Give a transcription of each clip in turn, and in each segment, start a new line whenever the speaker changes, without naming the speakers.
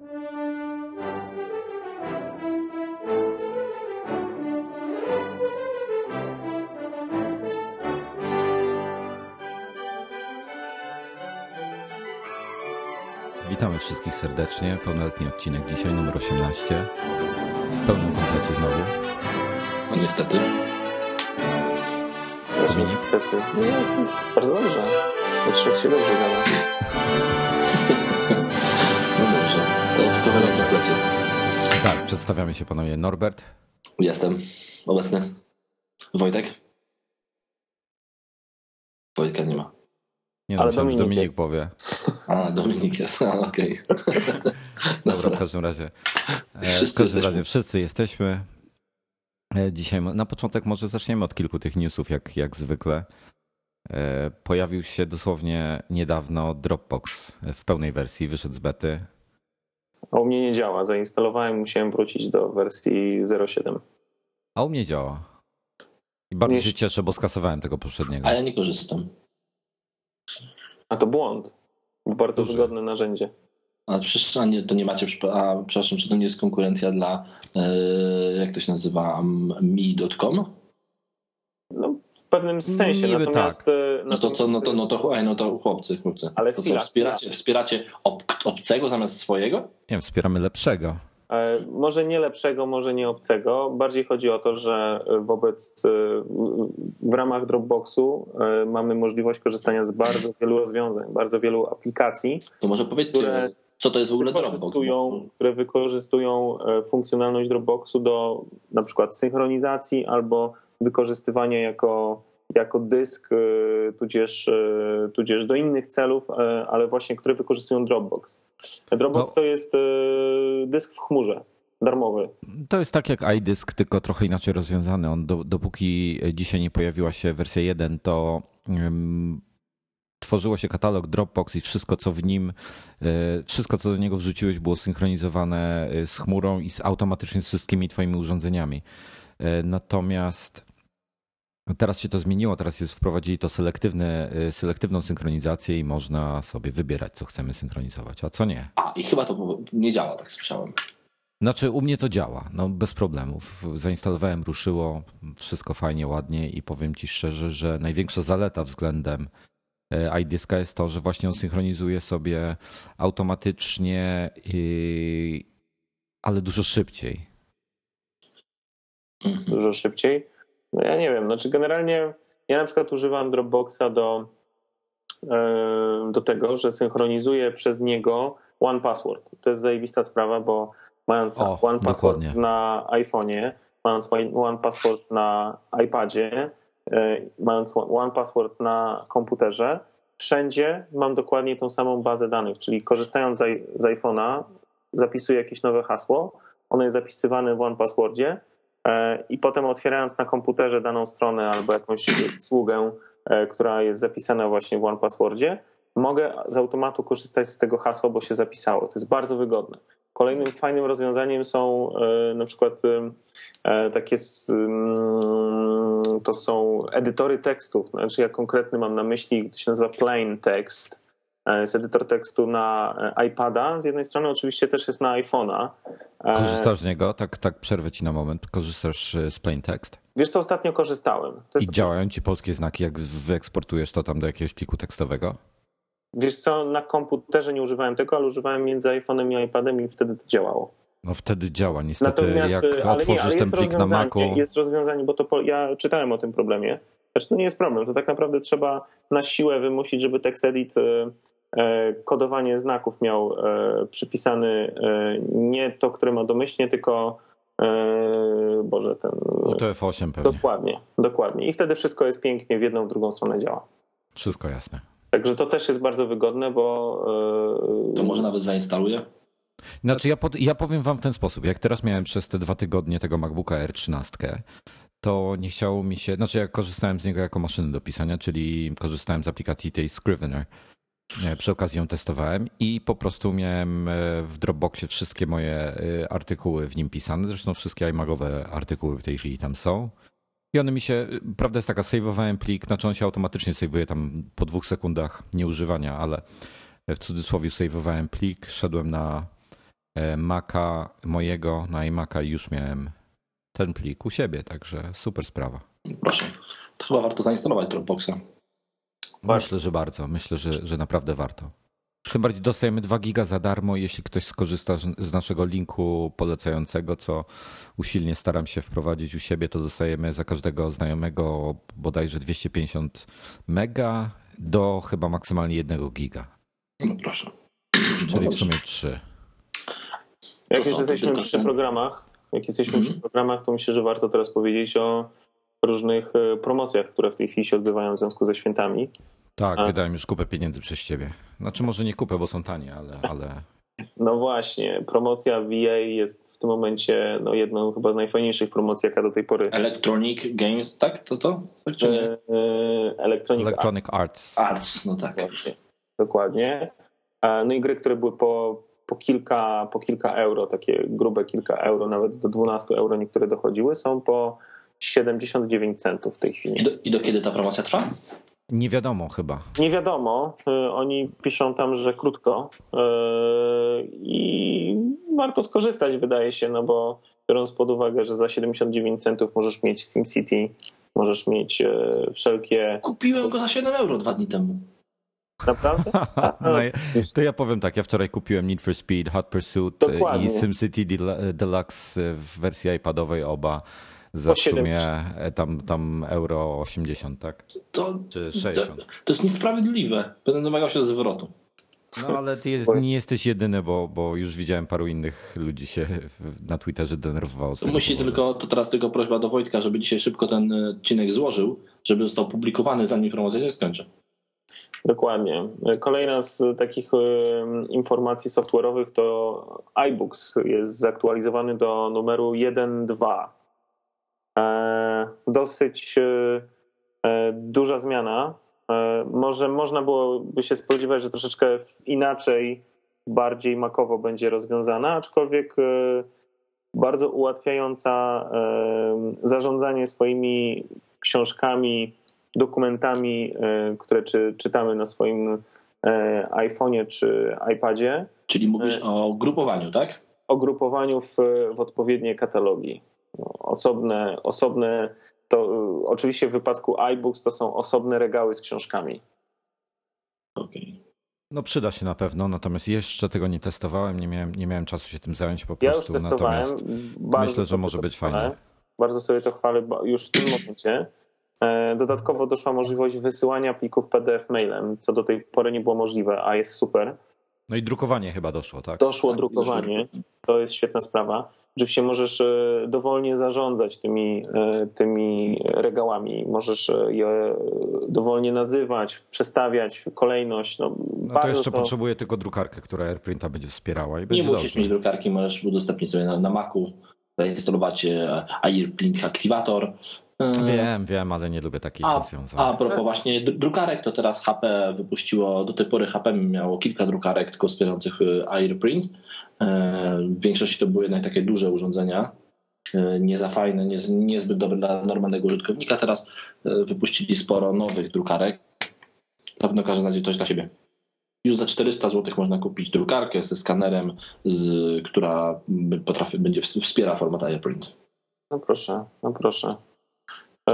Witamy wszystkich serdecznie. Pełnoletni odcinek dzisiaj, numer 18. W pełnym komplecie znowu.
No niestety.
Dominik?
Niestety. No, bardzo dobrze. Piotrek się dobrze gada.
W.
Tak, przedstawiamy się panowie. Norbert,
Jestem obecny. Wojtek? Wojtka nie ma.
nie no,
Ale
myślałem, że
Dominik
Dominik
jest.
powie.
A, Dominik jest. A, okej.
Dobra, w
Dobra.
każdym razie. e, W
Wszyscy
każdym
jesteśmy.
razie wszyscy jesteśmy. E, Dzisiaj na początek może zaczniemy od kilku tych newsów, jak, jak zwykle. E, Pojawił się dosłownie niedawno Dropbox w pełnej wersji, wyszedł z bety.
A u mnie nie działa. Zainstalowałem, musiałem wrócić do wersji 0.7.
A u mnie działa. I bardzo
Nie-
się cieszę, bo skasowałem tego poprzedniego.
A ja nie korzystam.
A to błąd. Bardzo
Duży.
wygodne narzędzie.
A przecież a nie, to nie macie, a przepraszam, czy to nie jest konkurencja dla, e, jak to się nazywa, mi.com?
No, w pewnym sensie.
Niby
natomiast, e,
No to co, no to, no to, no to chłopcy, chłopcy.
Ale
to
chwila,
co, wspieracie, wspieracie ob, obcego zamiast swojego?
Nie wiem, wspieramy lepszego.
E, Może nie lepszego, może nie obcego. Bardziej chodzi o to, że wobec e, w ramach Dropboxu mamy możliwość korzystania z bardzo wielu rozwiązań, bardzo wielu aplikacji,
To może powiedzcie,
Które
co to jest w ogóle Dropbox?
wykorzystują, które wykorzystują funkcjonalność Dropboxu do na przykład synchronizacji albo wykorzystywania jako, jako dysk, e, tudzież, e, tudzież do innych celów, e, ale właśnie które wykorzystują Dropbox. Dropbox
No.
to jest dysk w chmurze, darmowy.
To jest tak jak iDisk, tylko trochę inaczej rozwiązany. On do, dopóki dzisiaj nie pojawiła się wersja 1, to ym, tworzyło się katalog Dropbox i wszystko, co w nim, y, wszystko, co do niego wrzuciłeś, było synchronizowane y, z chmurą i z, automatycznie z wszystkimi twoimi urządzeniami. Y, Natomiast teraz się to zmieniło, teraz jest wprowadzili to selektywne, y, selektywną synchronizację i można sobie wybierać, co chcemy synchronizować, a co nie.
A, i chyba to nie działa, tak słyszałem.
Znaczy, u mnie to działa, no bez problemów. Zainstalowałem, ruszyło, wszystko fajnie, ładnie i powiem ci szczerze, że największa zaleta względem e, iDiska jest to, że właśnie on synchronizuje sobie automatycznie, i, ale dużo szybciej.
Mhm.
dużo szybciej. No ja nie wiem, znaczy generalnie ja na przykład używam Dropboxa do, e, do tego, że synchronizuję przez niego One Password. To jest zajebista sprawa, bo mając
O,
One Password
dokładnie.
na iPhone'ie, mając One Password na iPadzie, e, mając One Password na komputerze, wszędzie mam dokładnie tą samą bazę danych, czyli korzystając z z iPhone'a zapisuję jakieś nowe hasło, ono jest zapisywane w One Passwordzie i potem otwierając na komputerze daną stronę albo jakąś usługę, e, która jest zapisana właśnie w One Passwordzie, mogę z automatu korzystać z tego hasła, bo się zapisało. To jest bardzo wygodne. Kolejnym fajnym rozwiązaniem są e, na przykład e, takie mm, to są edytory tekstów. Znaczy ja konkretny mam na myśli, to się nazywa Plain Text. E, Jest edytor tekstu na e, iPada. Z jednej strony oczywiście też jest na iPhone'a. E,
Korzystasz z niego? Tak, tak przerwę ci na moment. Korzystasz z plain text?
Wiesz co, ostatnio korzystałem.
I działają ci polskie znaki, jak wyeksportujesz to tam do jakiegoś pliku tekstowego?
Wiesz co, na komputerze nie używałem tego, ale używałem między iPhone'em i iPadem i wtedy to działało.
No wtedy działa. Niestety,
Natomiast,
jak
nie,
otworzysz
ale
ten plik na Macu,
Jest rozwiązanie, bo to po, ja czytałem o tym problemie. Znaczy to nie jest problem, to tak naprawdę trzeba na siłę wymusić, żeby TextEdit e, e, kodowanie znaków miał e, przypisany nie to, które ma domyślnie, tylko Boże, ten...
UTF-8 pewnie.
Dokładnie, dokładnie. I wtedy wszystko jest pięknie, w jedną, w drugą stronę działa.
Wszystko jasne.
Także to też jest bardzo wygodne, bo...
To może nawet zainstaluję?
Znaczy ja, pod, ja powiem wam w ten sposób. Jak teraz miałem przez te dwa tygodnie tego MacBooka R13, to nie chciało mi się, znaczy ja korzystałem z niego jako maszyny do pisania, czyli korzystałem z aplikacji tej Scrivener. E, Przy okazji ją testowałem i po prostu miałem e, w Dropboxie wszystkie moje e, artykuły w nim pisane. Zresztą wszystkie iMagowe artykuły w tej chwili tam są. I one mi się, prawda jest taka, sejwowałem plik, znaczy on się automatycznie sejwuje tam po dwóch sekundach nieużywania, ale w cudzysłowie sejwowałem plik, szedłem na Maca mojego na iMaca i już miałem ten plik u siebie, także super sprawa.
Proszę. To chyba warto zainstalować Dropboxa.
Myślę, że bardzo. Myślę, że, że naprawdę warto. Tym bardziej dostajemy 2 giga za darmo, jeśli ktoś skorzysta z naszego linku polecającego, co usilnie staram się wprowadzić u siebie, to dostajemy za każdego znajomego bodajże 250 mega do chyba maksymalnie 1 giga.
No proszę.
Czyli w sumie 3.
Jak już jesteśmy przy programach, jak jesteśmy mm -hmm. przy programach, to myślę, że warto teraz powiedzieć o różnych e, promocjach, które w tej chwili się odbywają w związku ze świętami.
Tak, A... wydałem już kupę pieniędzy przez ciebie. Znaczy może nie kupę, bo są tanie, ale... ale...
No właśnie, promocja VA jest w tym momencie no, jedną chyba z najfajniejszych promocji, jaka do tej pory.
Electronic Games, tak? To to? Czy nie? E,
Electronic,
Electronic Arts.
Arts, no tak.
Dokładnie. No i gry, które były po, po, kilka, po kilka euro, takie grube kilka euro, nawet do 12 euro niektóre dochodziły, są po 79 centów w tej chwili.
I do, i do kiedy ta promocja trwa?
Nie wiadomo chyba.
Nie wiadomo. Y, oni piszą tam, że krótko y, i warto skorzystać, wydaje się, no bo biorąc pod uwagę, że za 79 centów możesz mieć SimCity, możesz mieć y, wszelkie.
Kupiłem go za 7 euro dwa dni temu.
Naprawdę?
no, to ja powiem tak, ja wczoraj kupiłem Need for Speed, Hot Pursuit Dokładnie. i SimCity Deluxe w wersji iPadowej oba za w sumie e, tam, tam euro 80, tak?
To, Czy 60. To, to jest niesprawiedliwe. Będę domagał się zwrotu.
No ale ty jest, nie jesteś jedyny, bo, bo już widziałem paru innych ludzi się na Twitterze denerwowało. Z
to musi powodu. tylko, to teraz tylko prośba do Wojtka, żeby dzisiaj szybko ten odcinek złożył, żeby został publikowany zanim promocja się skończy.
Dokładnie. Kolejna z takich informacji software'owych to iBooks jest zaktualizowany do numeru 1.2 E, dosyć e, e, duża zmiana. Może można byłoby się spodziewać, że troszeczkę inaczej, bardziej makowo będzie rozwiązana, aczkolwiek bardzo ułatwiająca zarządzanie swoimi książkami, dokumentami, które czy, czytamy na swoim iPhone'ie czy iPadzie.
Czyli mówisz o grupowaniu, tak?
O grupowaniu w, w odpowiednie katalogi osobne, osobne to oczywiście w wypadku iBooks to są osobne regały z książkami.
Okay.
No przyda się na pewno, natomiast jeszcze tego nie testowałem, nie miałem, nie miałem czasu się tym zająć po prostu. Ja już testowałem. Natomiast myślę, że może być fajnie.
Bardzo sobie to chwalę już w tym momencie. E, dodatkowo doszła możliwość wysyłania plików PDF mailem, co do tej pory nie było możliwe, a jest super.
No i drukowanie chyba doszło, tak?
Doszło tak, drukowanie. To jest świetna sprawa. Oczywiście możesz e, dowolnie zarządzać tymi, e, tymi regałami, możesz je dowolnie nazywać, przestawiać kolejność. No,
no to jeszcze to... potrzebuję tylko drukarkę, która AirPrinta będzie wspierała. I będzie
Nie musisz mieć drukarki, możesz udostępnić sobie na, na Macu, zainstalować AirPrint Activator.
Wiem, wiem, ale nie lubię takich a, rozwiązań.
A propos właśnie drukarek, to teraz HP wypuściło, do tej pory HP miało kilka drukarek tylko wspierających AirPrint E, w większości to były jednak takie duże urządzenia, e, nie za fajne, nie, niezbyt dobre dla normalnego użytkownika. Teraz e, wypuścili sporo nowych drukarek. Na pewno każdy znajdzie coś dla siebie. Już za 400 zł można kupić drukarkę ze skanerem, z, która potrafi, będzie wspiera format AirPrint.
No proszę, no proszę.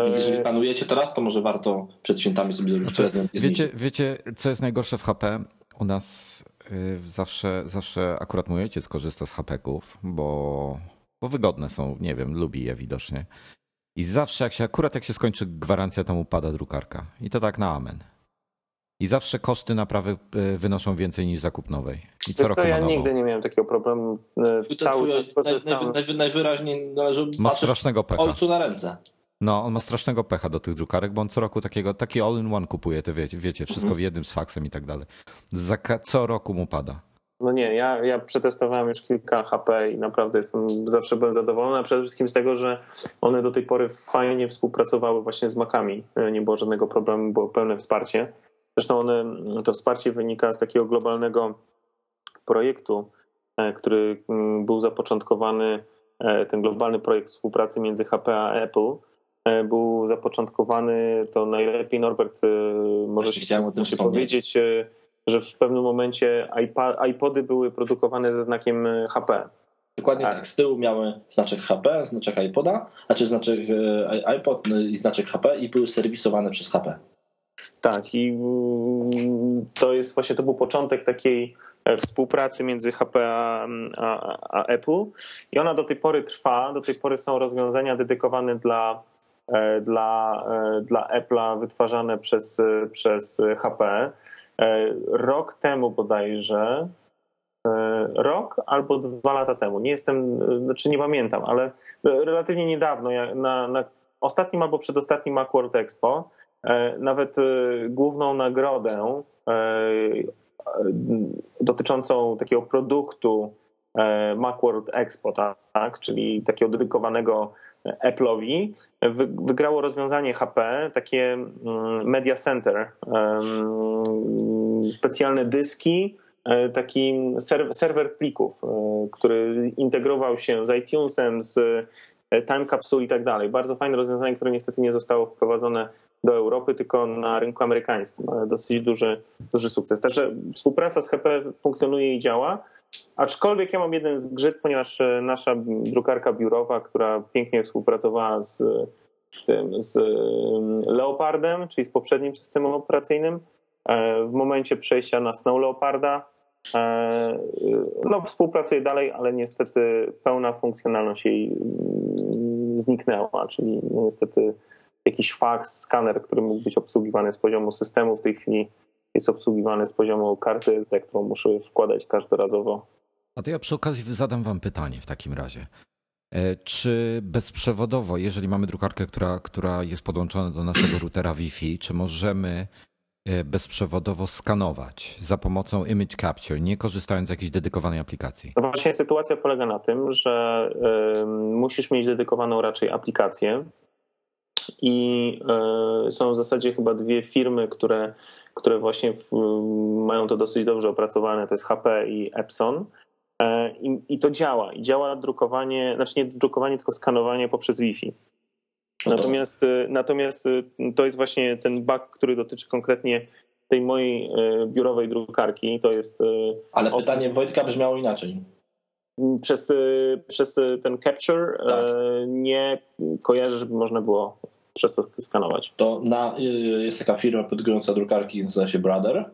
Jeżeli planujecie teraz, to może warto przed świętami sobie zrobić znaczy, prezent.
Wiecie, wiecie, co jest najgorsze w HP? U nas Y, zawsze, zawsze akurat mój ojciec korzysta z hapeków, bo, bo wygodne są, nie wiem, lubi je widocznie. I zawsze jak się, akurat jak się skończy gwarancja, to mu pada drukarka. I to tak na amen. I zawsze koszty naprawy y, wynoszą więcej niż zakup nowej. I co Wiesz roku co,
ja nigdy nie miałem takiego problemu. Y, cały czas korzystam.
najwyraźniej należy
Ma strasznego pecha.
ojcu na ręce.
No, on ma strasznego pecha do tych drukarek, bo on co roku takiego, taki all-in-one kupuje, te wiecie, wiecie wszystko w jednym z faksem i tak dalej. Za, co roku mu pada.
No nie, ja, ja przetestowałem już kilka HP i naprawdę jestem, zawsze byłem zadowolony, a przede wszystkim z tego, że one do tej pory fajnie współpracowały właśnie z Macami. Nie było żadnego problemu, było pełne wsparcie. Zresztą one, to wsparcie wynika z takiego globalnego projektu, e, który mm, był zapoczątkowany, e, ten globalny projekt współpracy między HP a Apple, E, był zapoczątkowany, to najlepiej Norbert e, może się, się powiedzieć, e, że w pewnym momencie iPody były produkowane ze znakiem HP.
Dokładnie tak. tak. Z tyłu miały znaczek HP, znaczek iPoda, znaczy znaczek iPod i znaczek HP i były serwisowane przez HP.
Tak, i mm, to jest właśnie to był początek takiej e, współpracy między HP a, a, a, Apple i ona do tej pory trwa. Do tej pory są rozwiązania dedykowane dla, e, dla, e, dla Apple'a wytwarzane przez, przez HP. Rok temu bodajże, rok albo dwa lata temu, nie jestem, znaczy nie pamiętam, ale relatywnie niedawno, na, na ostatnim albo przedostatnim Macworld Expo E, nawet e, główną nagrodę e, dotyczącą takiego produktu Macworld Expo, tak, czyli takiego dedykowanego Apple'owi, wygrało rozwiązanie HP, takie mm, Media Center, specjalne dyski, taki serwer plików, który integrował się z iTunesem, z Time Capsule i tak dalej. Bardzo fajne rozwiązanie, które niestety nie zostało wprowadzone do Europy, tylko na rynku amerykańskim. Dosyć duży, duży sukces. Także współpraca z HP funkcjonuje i działa. Aczkolwiek ja mam jeden zgrzyt, ponieważ e, nasza drukarka biurowa, która pięknie współpracowała z, z tym, z Leopardem, czyli z poprzednim systemem operacyjnym, e, w momencie przejścia na Snow Leoparda, e, no, współpracuje dalej, ale niestety pełna funkcjonalność jej mm, zniknęła, czyli no, niestety jakiś fax, skaner, który mógł być obsługiwany z poziomu systemu, w tej chwili jest obsługiwany z poziomu karty SD, którą muszę wkładać każdorazowo.
A to ja przy okazji zadam Wam pytanie w takim razie. E, czy bezprzewodowo, jeżeli mamy drukarkę, która, która jest podłączona do naszego routera Wi-Fi, czy możemy e, bezprzewodowo skanować za pomocą Image Capture, nie korzystając z jakiejś dedykowanej aplikacji?
No właśnie sytuacja polega na tym, że y, musisz mieć dedykowaną raczej aplikację, i e, są w zasadzie chyba dwie firmy, które, które właśnie mają to dosyć dobrze opracowane, to jest HP i Epson. E, I, I, to działa. I działa drukowanie, znaczy nie drukowanie, tylko skanowanie poprzez Wi-Fi. No natomiast, e, natomiast to jest właśnie ten bug, który dotyczy konkretnie tej mojej biurowej drukarki. To jest.
Ale pytanie Wojtka brzmiało inaczej.
Przez, przez ten capture tak. nie kojarzę, żeby można było przez to skanować.
To na, jest taka firma produkująca drukarki, nazywa się Brother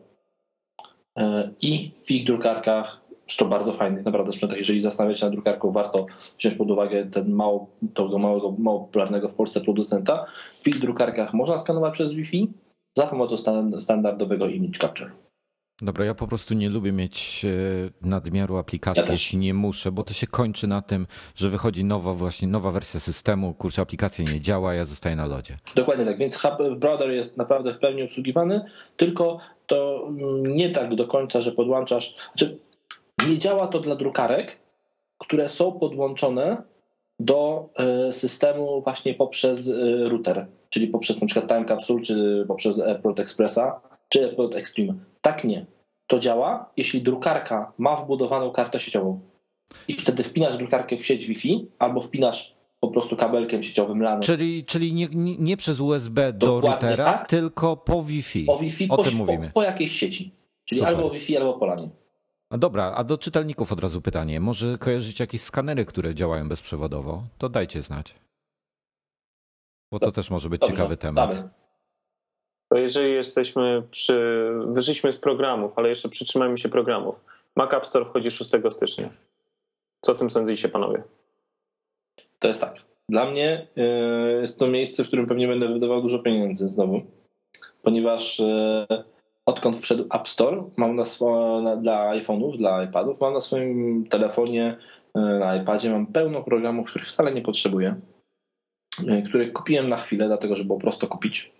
i w ich drukarkach, zresztą bardzo fajnych naprawdę sprzętach, jeżeli zastanawiać się nad drukarką, warto wziąć pod uwagę ten mało, tego małego, mało popularnego w Polsce producenta. W ich drukarkach można skanować przez Wi-Fi za pomocą standardowego image capture.
Dobra, ja po prostu nie lubię mieć e, nadmiaru aplikacji, ja jeśli nie muszę, bo to się kończy na tym, że wychodzi nowa właśnie nowa wersja systemu, kurczę, aplikacja nie działa, ja zostaję na lodzie.
Dokładnie tak, więc Hub Brother jest naprawdę w pełni obsługiwany, tylko to nie tak do końca, że podłączasz, znaczy nie działa to dla drukarek, które są podłączone do e, systemu właśnie poprzez e, router, czyli poprzez przykład Time Capsule, czy poprzez Airport Expressa, czy Airport Extreme. Tak nie to działa, jeśli drukarka ma wbudowaną kartę sieciową. I wtedy wpinasz drukarkę w sieć Wi-Fi albo wpinasz po prostu kabelkiem sieciowym LAN.
Czyli, czyli nie, nie, nie przez USB do Dokładnie routera, tak. tylko po Wi-Fi.
Po Wi-Fi, o po, tym mówimy. Po, po jakiejś sieci. Czyli Super. albo Wi-Fi, albo po LANie.
A dobra, a do czytelników od razu pytanie. Może kojarzycie jakieś skanery, które działają bezprzewodowo? To dajcie znać. Bo to, to też może być Dobrze, ciekawy temat. Damy
to jeżeli jesteśmy przy, wyszliśmy z programów, ale jeszcze przytrzymajmy się programów. Mac App Store wchodzi 6 stycznia. Co o tym sądzicie panowie?
To jest tak. Dla mnie y, jest to miejsce, w którym pewnie będę wydawał dużo pieniędzy znowu, ponieważ y, odkąd wszedł App Store, mam na swo, na, dla iPhone'ów, dla iPadów, mam na swoim telefonie, y, na iPadzie mam pełno programów, których wcale nie potrzebuję, które kupiłem na chwilę, dlatego że było prosto kupić.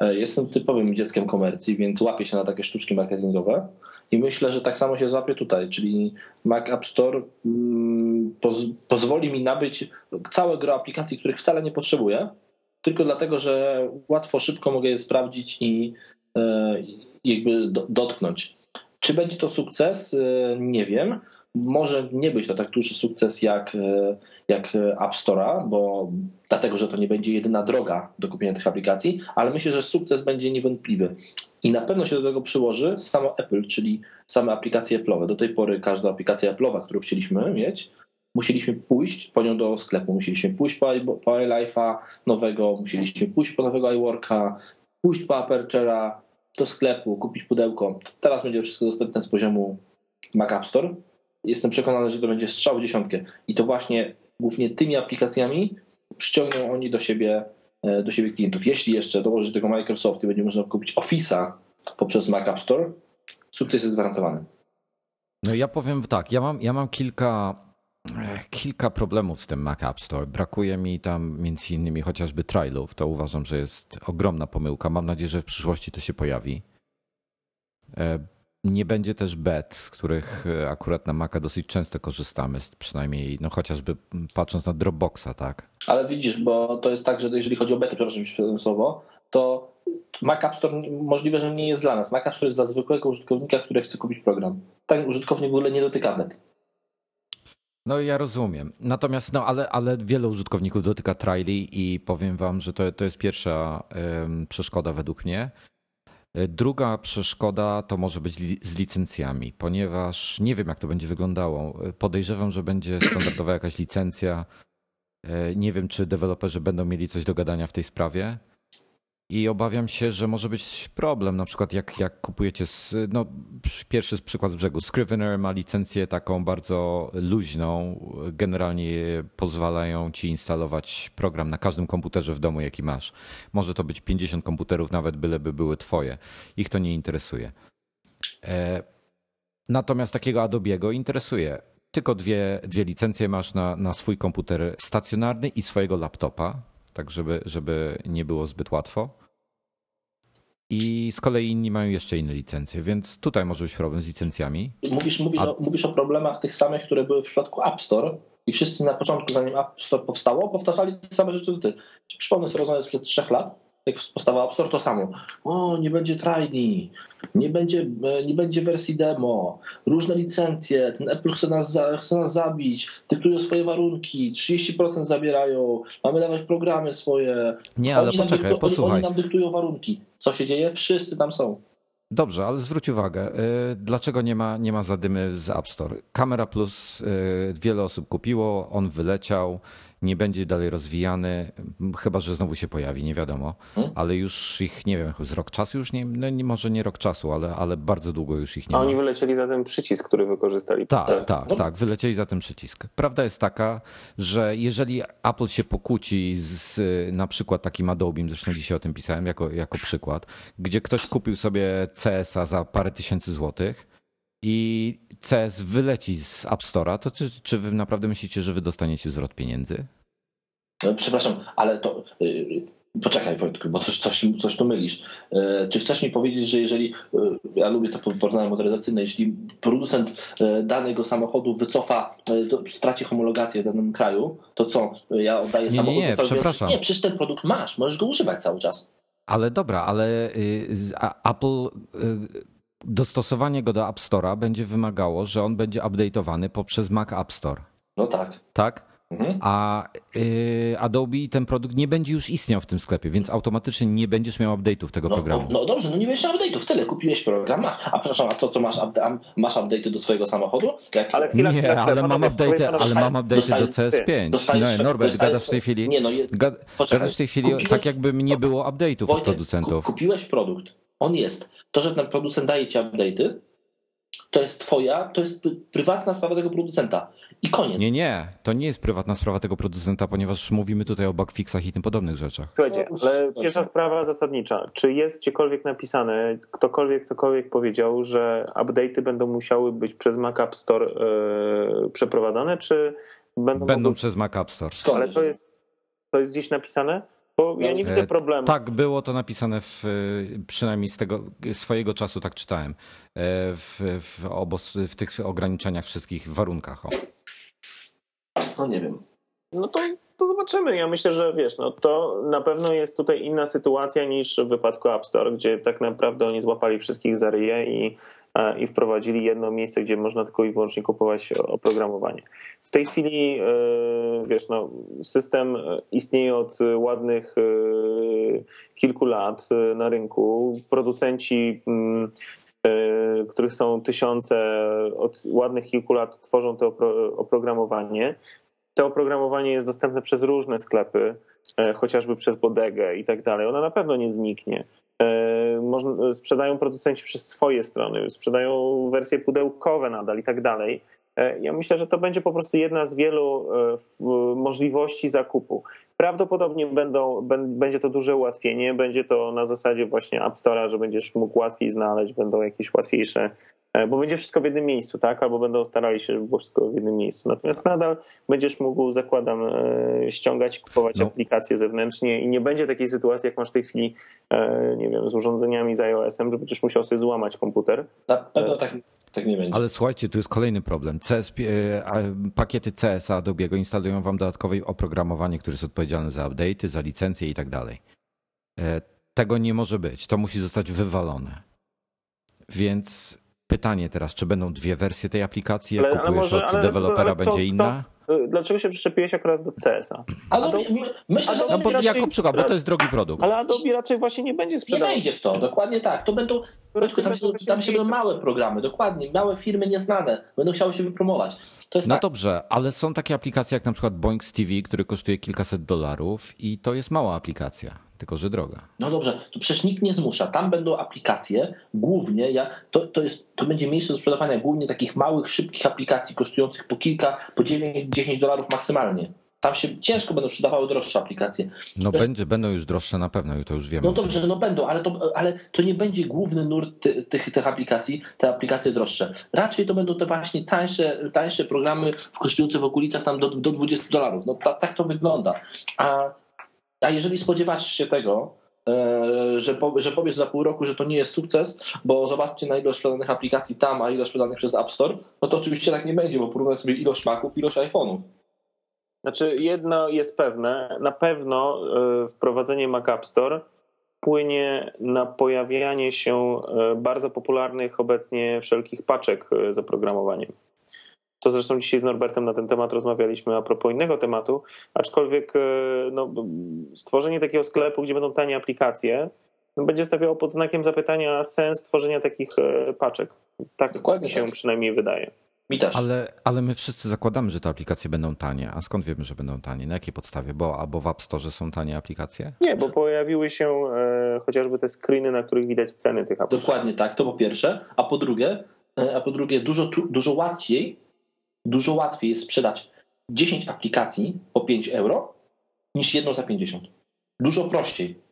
E, jestem typowym dzieckiem komercji, więc łapię się na takie sztuczki marketingowe i myślę, że tak samo się złapię tutaj, czyli Mac App Store mm, poz pozwoli mi nabyć całe gro aplikacji, których wcale nie potrzebuję, tylko dlatego, że łatwo, szybko mogę je sprawdzić i e, jakby dotknąć. Czy będzie to sukces? E, nie wiem może nie być to tak duży sukces jak, e, jak App Store'a, bo dlatego, że to nie będzie jedyna droga do kupienia tych aplikacji, ale myślę, że sukces będzie niewątpliwy. I na pewno się do tego przyłoży samo Apple, czyli same aplikacje Apple'owe. Do tej pory każda aplikacja Apple'owa, którą chcieliśmy mieć, musieliśmy pójść po nią do sklepu, musieliśmy pójść po, po iLife'a nowego, musieliśmy pójść po nowego iWorka, pójść po Aperture'a do sklepu, kupić pudełko. Teraz będzie wszystko dostępne z poziomu Mac App Store. Jestem przekonany, że to będzie strzał w dziesiątkę. I to właśnie głównie tymi aplikacjami przyciągną oni do siebie, e, do siebie klientów. Jeśli jeszcze dołożyć do tego Microsoft i będzie można kupić Office'a poprzez Mac App Store, sukces jest gwarantowany.
No ja powiem tak, ja mam, ja mam kilka, kilka problemów z tym Mac App Store. Brakuje mi tam między innymi chociażby trialów. To uważam, że jest ogromna pomyłka. Mam nadzieję, że w przyszłości to się pojawi. Nie będzie też bet, z których e, akurat na Maca dosyć często korzystamy, przynajmniej no chociażby patrząc na Dropboxa, tak?
Ale widzisz, bo to jest tak, że jeżeli chodzi o bety, przepraszam słowo, to Mac App Store możliwe, że nie jest dla nas. Mac App Store jest dla zwykłego użytkownika, który chce kupić program. Ten użytkownik w ogóle nie dotyka bet.
No ja rozumiem. Natomiast, no ale, ale wiele użytkowników dotyka triali i powiem wam, że to, to jest pierwsza um, przeszkoda według mnie. Druga przeszkoda to może być li z licencjami, ponieważ nie wiem, jak to będzie wyglądało. Podejrzewam, że będzie standardowa jakaś licencja. Nie wiem, czy deweloperzy będą mieli coś do gadania w tej sprawie. I obawiam się, że może być problem, na przykład jak, jak kupujecie, z, no, pierwszy przykład z brzegu. Scrivener ma licencję taką bardzo luźną, generalnie pozwalają ci instalować program na każdym komputerze w domu, jaki masz. Może to być 50 komputerów, nawet byleby były twoje. Ich to nie interesuje. E, natomiast takiego Adobe'ego interesuje. Tylko dwie, dwie licencje masz na, na swój komputer stacjonarny i swojego laptopa tak żeby, żeby nie było zbyt łatwo. I z kolei inni mają jeszcze inne licencje, więc tutaj może być problem z licencjami.
Mówisz, mówisz, A... o, mówisz o problemach tych samych, które były w przypadku App Store i wszyscy na początku, zanim App Store powstało, powtarzali te same rzeczy. Ty. Przypomnę sobie rozmowę sprzed trzech lat, jak powstała App Store, to samo. O, nie będzie trajni, nie będzie, nie będzie wersji demo, różne licencje, ten Apple chce nas, chce nas zabić, dyktują swoje warunki, 30% zabierają, mamy dawać programy swoje.
Nie, ale oni poczekaj, posłuchaj.
Oni nam dyktują warunki. Co się dzieje? Wszyscy tam są.
Dobrze, ale zwróć uwagę, y, dlaczego nie ma, nie ma zadymy z App Store? Kamera Plus y, wiele osób kupiło, on wyleciał, nie będzie dalej rozwijany, chyba że znowu się pojawi, nie wiadomo, hmm? ale już ich, nie wiem, z rok czasu już nie, no nie może nie rok czasu, ale, ale bardzo długo już ich nie
A
ma.
oni wylecieli za ten przycisk, który wykorzystali.
Tak, tak, no. tak, wylecieli za ten przycisk. Prawda jest taka, że jeżeli Apple się pokłóci z na przykład takim Adobe, zresztą dzisiaj o tym pisałem jako, jako przykład, gdzie ktoś kupił sobie CS-a za parę tysięcy złotych, i CS wyleci z App Store'a, to czy, czy wy naprawdę myślicie, że wy dostaniecie zwrot pieniędzy?
No, przepraszam, ale to. Yy, poczekaj, Wojtku, bo coś, coś, coś tu mylisz. Yy, czy chcesz mi powiedzieć, że jeżeli. Yy, ja lubię to porównanie motoryzacyjne, jeśli producent y, danego samochodu wycofa, y, straci homologację w danym kraju, to co? Ja oddaję
nie,
samochód.
Nie, nie, przepraszam.
Nie, przecież ten produkt masz, możesz go używać cały czas.
Ale dobra, ale y, Apple dostosowanie go do App Store'a będzie wymagało, że on będzie update'owany poprzez Mac App Store.
No tak.
Tak? Mhm. A y, Adobe ten produkt nie będzie już istniał w tym sklepie, więc automatycznie nie będziesz miał update'ów tego
no,
programu.
No, no, dobrze, no nie będziesz miał update'ów, tyle kupiłeś program, masz. A przepraszam, a to co masz, masz update'y do swojego samochodu?
Jak... Ale chwila, nie, chwila, ale mam update'y, ale mam update'y do CS5. No, Norbert, gadasz w tej chwili, nie, no, je... gadasz w tej chwili kupiłeś... tak jakby nie było update'ów od producentów.
Kupiłeś produkt, on jest. To, że ten producent daje ci update'y, to jest twoja, to jest prywatna sprawa tego producenta. I koniec.
Nie, nie, to nie jest prywatna sprawa tego producenta, ponieważ mówimy tutaj o bugfixach i tym podobnych rzeczach.
Słuchajcie, no, ale pierwsza sprawa zasadnicza. Czy jest gdziekolwiek napisane, ktokolwiek cokolwiek powiedział, że update'y będą musiały być przez Mac App Store yy, przeprowadzane, czy będą...
Będą mogły... przez Mac App Store.
Skąd? Ale to jest, to jest gdzieś napisane? Bo ja nie widzę e, problemu.
Tak, było to napisane w, przynajmniej z tego swojego czasu, tak czytałem, e, w, w, obos, w tych ograniczeniach wszystkich warunkach. O.
No nie wiem.
No to, to zobaczymy. Ja myślę, że wiesz, no to na pewno jest tutaj inna sytuacja niż w wypadku App Store, gdzie tak naprawdę oni złapali wszystkich za ryje i, e, i wprowadzili jedno miejsce, gdzie można tylko i wyłącznie kupować oprogramowanie. W tej chwili, e, wiesz, no, system istnieje od ładnych kilku lat na rynku. Producenci mm, których są tysiące, od ładnych kilku lat tworzą to oprogramowanie. To oprogramowanie jest dostępne przez różne sklepy, chociażby przez bodegę i tak dalej. Ono na pewno nie zniknie. Sprzedają producenci przez swoje strony, sprzedają wersje pudełkowe nadal i tak dalej. E, ja myślę, że to będzie po prostu jedna z wielu e, możliwości zakupu. Prawdopodobnie będą, będzie to duże ułatwienie, będzie to na zasadzie właśnie App Store'a, że będziesz mógł łatwiej znaleźć, będą jakieś łatwiejsze, e, bo będzie wszystko w jednym miejscu, tak? Albo będą starali się, żeby było wszystko w jednym miejscu. Natomiast nadal będziesz mógł, zakładam, ściągać, kupować no. aplikacje zewnętrznie i nie będzie takiej sytuacji, jak masz w tej chwili, nie wiem, z urządzeniami z iOS-em, że będziesz musiał sobie złamać komputer.
Na pewno tak tak nie będzie.
Ale słuchajcie, tu jest kolejny problem. CS, e, pakiety CS Adobe'ego instalują wam dodatkowe oprogramowanie, które jest odpowiedzialne za update'y, za licencje i tak dalej. E, tego nie może być. To musi zostać wywalone. Więc pytanie teraz, czy będą dwie wersje tej aplikacji? Jak ale, kupujesz ale może, od dewelopera, będzie inna?
Y, dlaczego się przyczepiłeś akurat do CS-a?
Adobe, myślę, że
no, raczej, jako przykład, bo to jest drogi produkt.
Ale Adobe raczej właśnie nie będzie sprzedawał.
Nie wejdzie w to, dokładnie tak. To będą, tam, się, tam się będą małe programy, dokładnie, małe firmy nieznane, będą chciały się wypromować.
No
tak.
dobrze, ale są takie aplikacje jak na przykład Boinks TV, który kosztuje kilkaset dolarów i to jest mała aplikacja tylko że droga.
No dobrze, to przecież nikt nie zmusza. Tam będą aplikacje, głównie, ja, to, to, jest, to będzie miejsce do sprzedawania głównie takich małych, szybkich aplikacji kosztujących po kilka, po 9-10 dolarów maksymalnie. Tam się ciężko będą sprzedawały droższe aplikacje.
No to będzie, jest... będą już droższe na pewno, to już wiemy.
No dobrze, no będą, ale to, ale to nie będzie główny nurt ty, tych, tych aplikacji, te aplikacje droższe. Raczej to będą te właśnie tańsze, tańsze programy kosztujące w okolicach tam do, do 20 dolarów. No ta, tak to wygląda. A a jeżeli spodziewasz się tego, e, że, po, że powiesz za pół roku, że to nie jest sukces, bo zobaczcie na ilość sprzedanych aplikacji tam, a ilość sprzedanych przez App Store, no to oczywiście tak nie będzie, bo porównaj sobie ilość Maców, ilość iPhone'ów.
Znaczy, jedno jest pewne, na pewno e, wprowadzenie Mac App Store wpłynie na pojawianie się e, bardzo popularnych obecnie wszelkich paczek z oprogramowaniem. To zresztą dzisiaj z Norbertem na ten temat rozmawialiśmy a propos innego tematu, aczkolwiek e, no, stworzenie takiego sklepu, gdzie będą tanie aplikacje, no, będzie stawiało pod znakiem zapytania sens tworzenia takich e, paczek. Tak Dokładnie się tak. przynajmniej wydaje.
Mi też.
Ale, ale my wszyscy zakładamy, że te aplikacje będą tanie. A skąd wiemy, że będą tanie? Na jakiej podstawie? Bo albo w App Store są tanie aplikacje?
Nie, bo pojawiły się e, chociażby te screeny, na których widać ceny tych aplikacji.
Dokładnie tak, to po pierwsze. A po drugie, e, a po drugie dużo, dużo łatwiej dużo łatwiej jest sprzedać 10 aplikacji po 5 euro niż jedną za 50. Dużo prościej.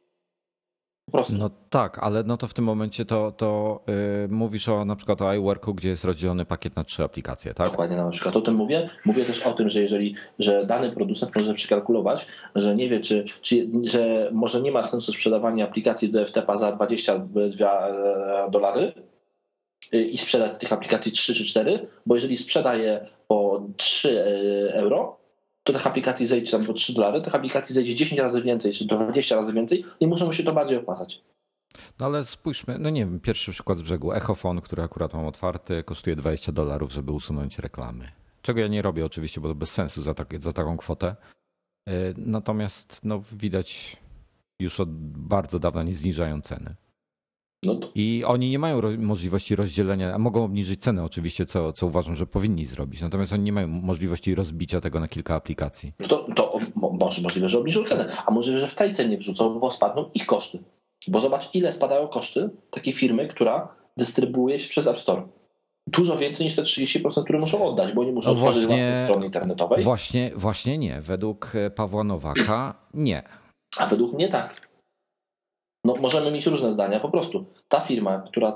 No tak, ale no to w tym momencie to, to yy, mówisz o na przykład o iWorku, gdzie jest rozdzielony pakiet na trzy aplikacje, tak?
Dokładnie, na przykład o tym mówię. Mówię też o tym, że jeżeli, że dany producent może przekalkulować, że nie wie, czy, czy że może nie ma sensu sprzedawania aplikacji do FTP za 22 e, dolary, Y, i sprzedać tych aplikacji 3 czy 4, bo jeżeli sprzedaje po 3 y, euro, tych aplikacji zejdzie tam po 3 dolary, tych aplikacji zejdzie 10 razy więcej, czy 20 razy więcej i muszą się to bardziej opłacać.
No ale spójrzmy, no nie wiem, pierwszy przykład z brzegu. Echofon, który akurat mam otwarty, kosztuje 20 dolarów, żeby usunąć reklamy. Czego ja nie robię oczywiście, bo to bez sensu za, tak, za taką kwotę. Y, natomiast no, widać już od bardzo dawna nie zniżają ceny. No to... I oni nie mają możliwości rozdzielenia, a mogą obniżyć cenę oczywiście, co, co uważam, że powinni zrobić. Natomiast oni nie mają możliwości rozbicia tego na kilka aplikacji.
No to, to może możliwe, że obniżą cenę, a możliwe, że w tej cenie wrzucą, bo spadną ich koszty. Bo zobacz, ile spadają koszty takiej firmy, która dystrybuuje się przez App Store. Dużo więcej niż te 30%, które muszą oddać, bo nie muszą no właśnie, własnej strony internetowej.
Właśnie, właśnie nie. Według Pawła Nowaka nie.
A według mnie tak. No, możemy mieć różne zdania. Po prostu ta firma, która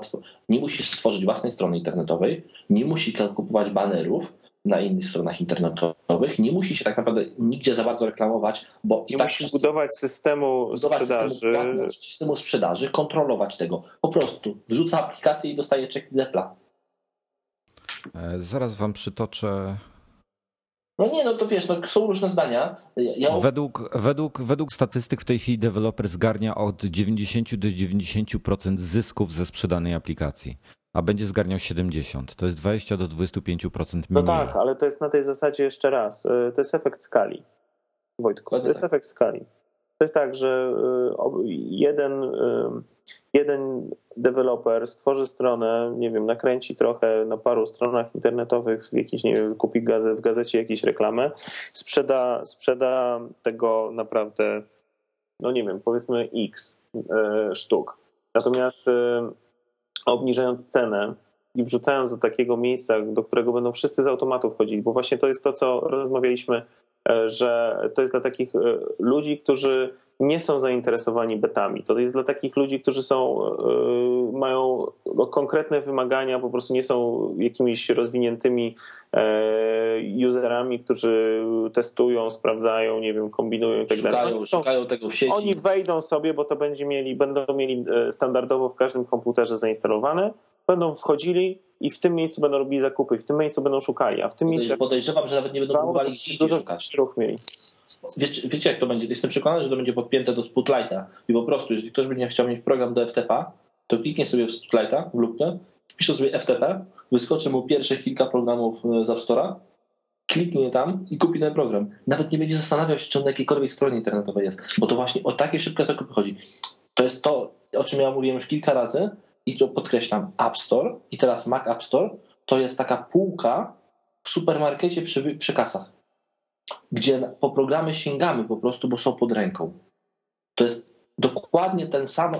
nie musi stworzyć własnej strony internetowej, nie musi kupować banerów na innych stronach internetowych, nie musi się tak naprawdę nigdzie za bardzo reklamować, bo
nie tak musi budować systemu sprzedaży. Systemu,
systemu sprzedaży, kontrolować tego. Po prostu wrzuca aplikację i dostaje czek z Apple'a.
E, zaraz wam przytoczę
no nie, no to wiesz, no, są różne zdania.
Ja... Według, według, według statystyk w tej chwili deweloper zgarnia od 90 do 90% zysków ze sprzedanej aplikacji, a będzie zgarniał 70. To jest 20 do 25% mniej.
No tak, ale to jest na tej zasadzie jeszcze raz. Y, to jest efekt skali. Wojtku, to jest tak. efekt skali. To jest tak, że jeden, jeden deweloper stworzy stronę, nie wiem, nakręci trochę na paru stronach internetowych, jakiś, nie wiem, kupi gazet, w gazecie jakieś reklamę, sprzeda, sprzeda tego naprawdę, no nie wiem, powiedzmy x sztuk. Natomiast obniżając cenę, i wrzucając do takiego miejsca, do którego będą wszyscy z automatów chodzili, bo właśnie to jest to, co rozmawialiśmy, że to jest dla takich e, ludzi, którzy nie są zainteresowani betami. To jest dla takich ludzi, którzy są, e, mają no, konkretne wymagania, po prostu nie są jakimiś rozwiniętymi userami, którzy testują, sprawdzają, nie wiem, kombinują i tak
dalej. Szukają tego w sieci.
Oni wejdą sobie, bo to będzie mieli, będą mieli standardowo w każdym komputerze zainstalowane będą wchodzili i w tym miejscu będą robili zakupy, w tym miejscu będą szukali, a w tym miejscu...
Podejrzewam, że nawet nie będą próbowali gdzie
dużo szukać.
Wiecie, wiecie, jak to będzie? Jestem przekonany, że to będzie podpięte do Spotlighta i po prostu, jeżeli ktoś będzie chciał mieć program do FTP, to kliknie sobie w Spotlighta, w lupkę, wpisze sobie FTP, wyskoczy mu pierwsze kilka programów e, z App Store'a, kliknie tam i kupi ten program. Nawet nie będzie zastanawiał się, czy on na jakiejkolwiek stronie internetowej jest, bo to właśnie o takie szybkie zakupy chodzi. To jest to, o czym ja mówiłem już kilka razy, i to podkreślam, App Store i teraz Mac App Store to jest taka półka w supermarkecie przy, przy kasach, gdzie po programy sięgamy po prostu, bo są pod ręką. To jest dokładnie ten sam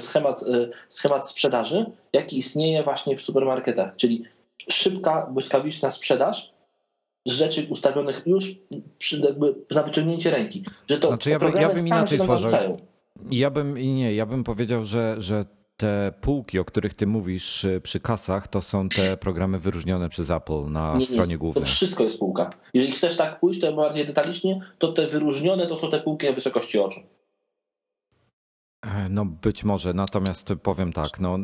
schemat, e, schemat sprzedaży, jaki istnieje właśnie w supermarketach, czyli szybka, błyskawiczna sprzedaż z rzeczy ustawionych już jakby na wyciągnięcie ręki. Że to
znaczy ja, bym, ja bym inaczej stworzył. Ja bym nie, ja bym powiedział, że, że te półki, o których ty mówisz y, przy kasach, to są te programy wyróżnione przez Apple na nie, nie, stronie głównej.
To wszystko jest półka. Jeżeli chcesz tak pójść, to bardziej detalicznie, to te wyróżnione to są te półki na wysokości oczu.
E, no być może, natomiast powiem tak, no,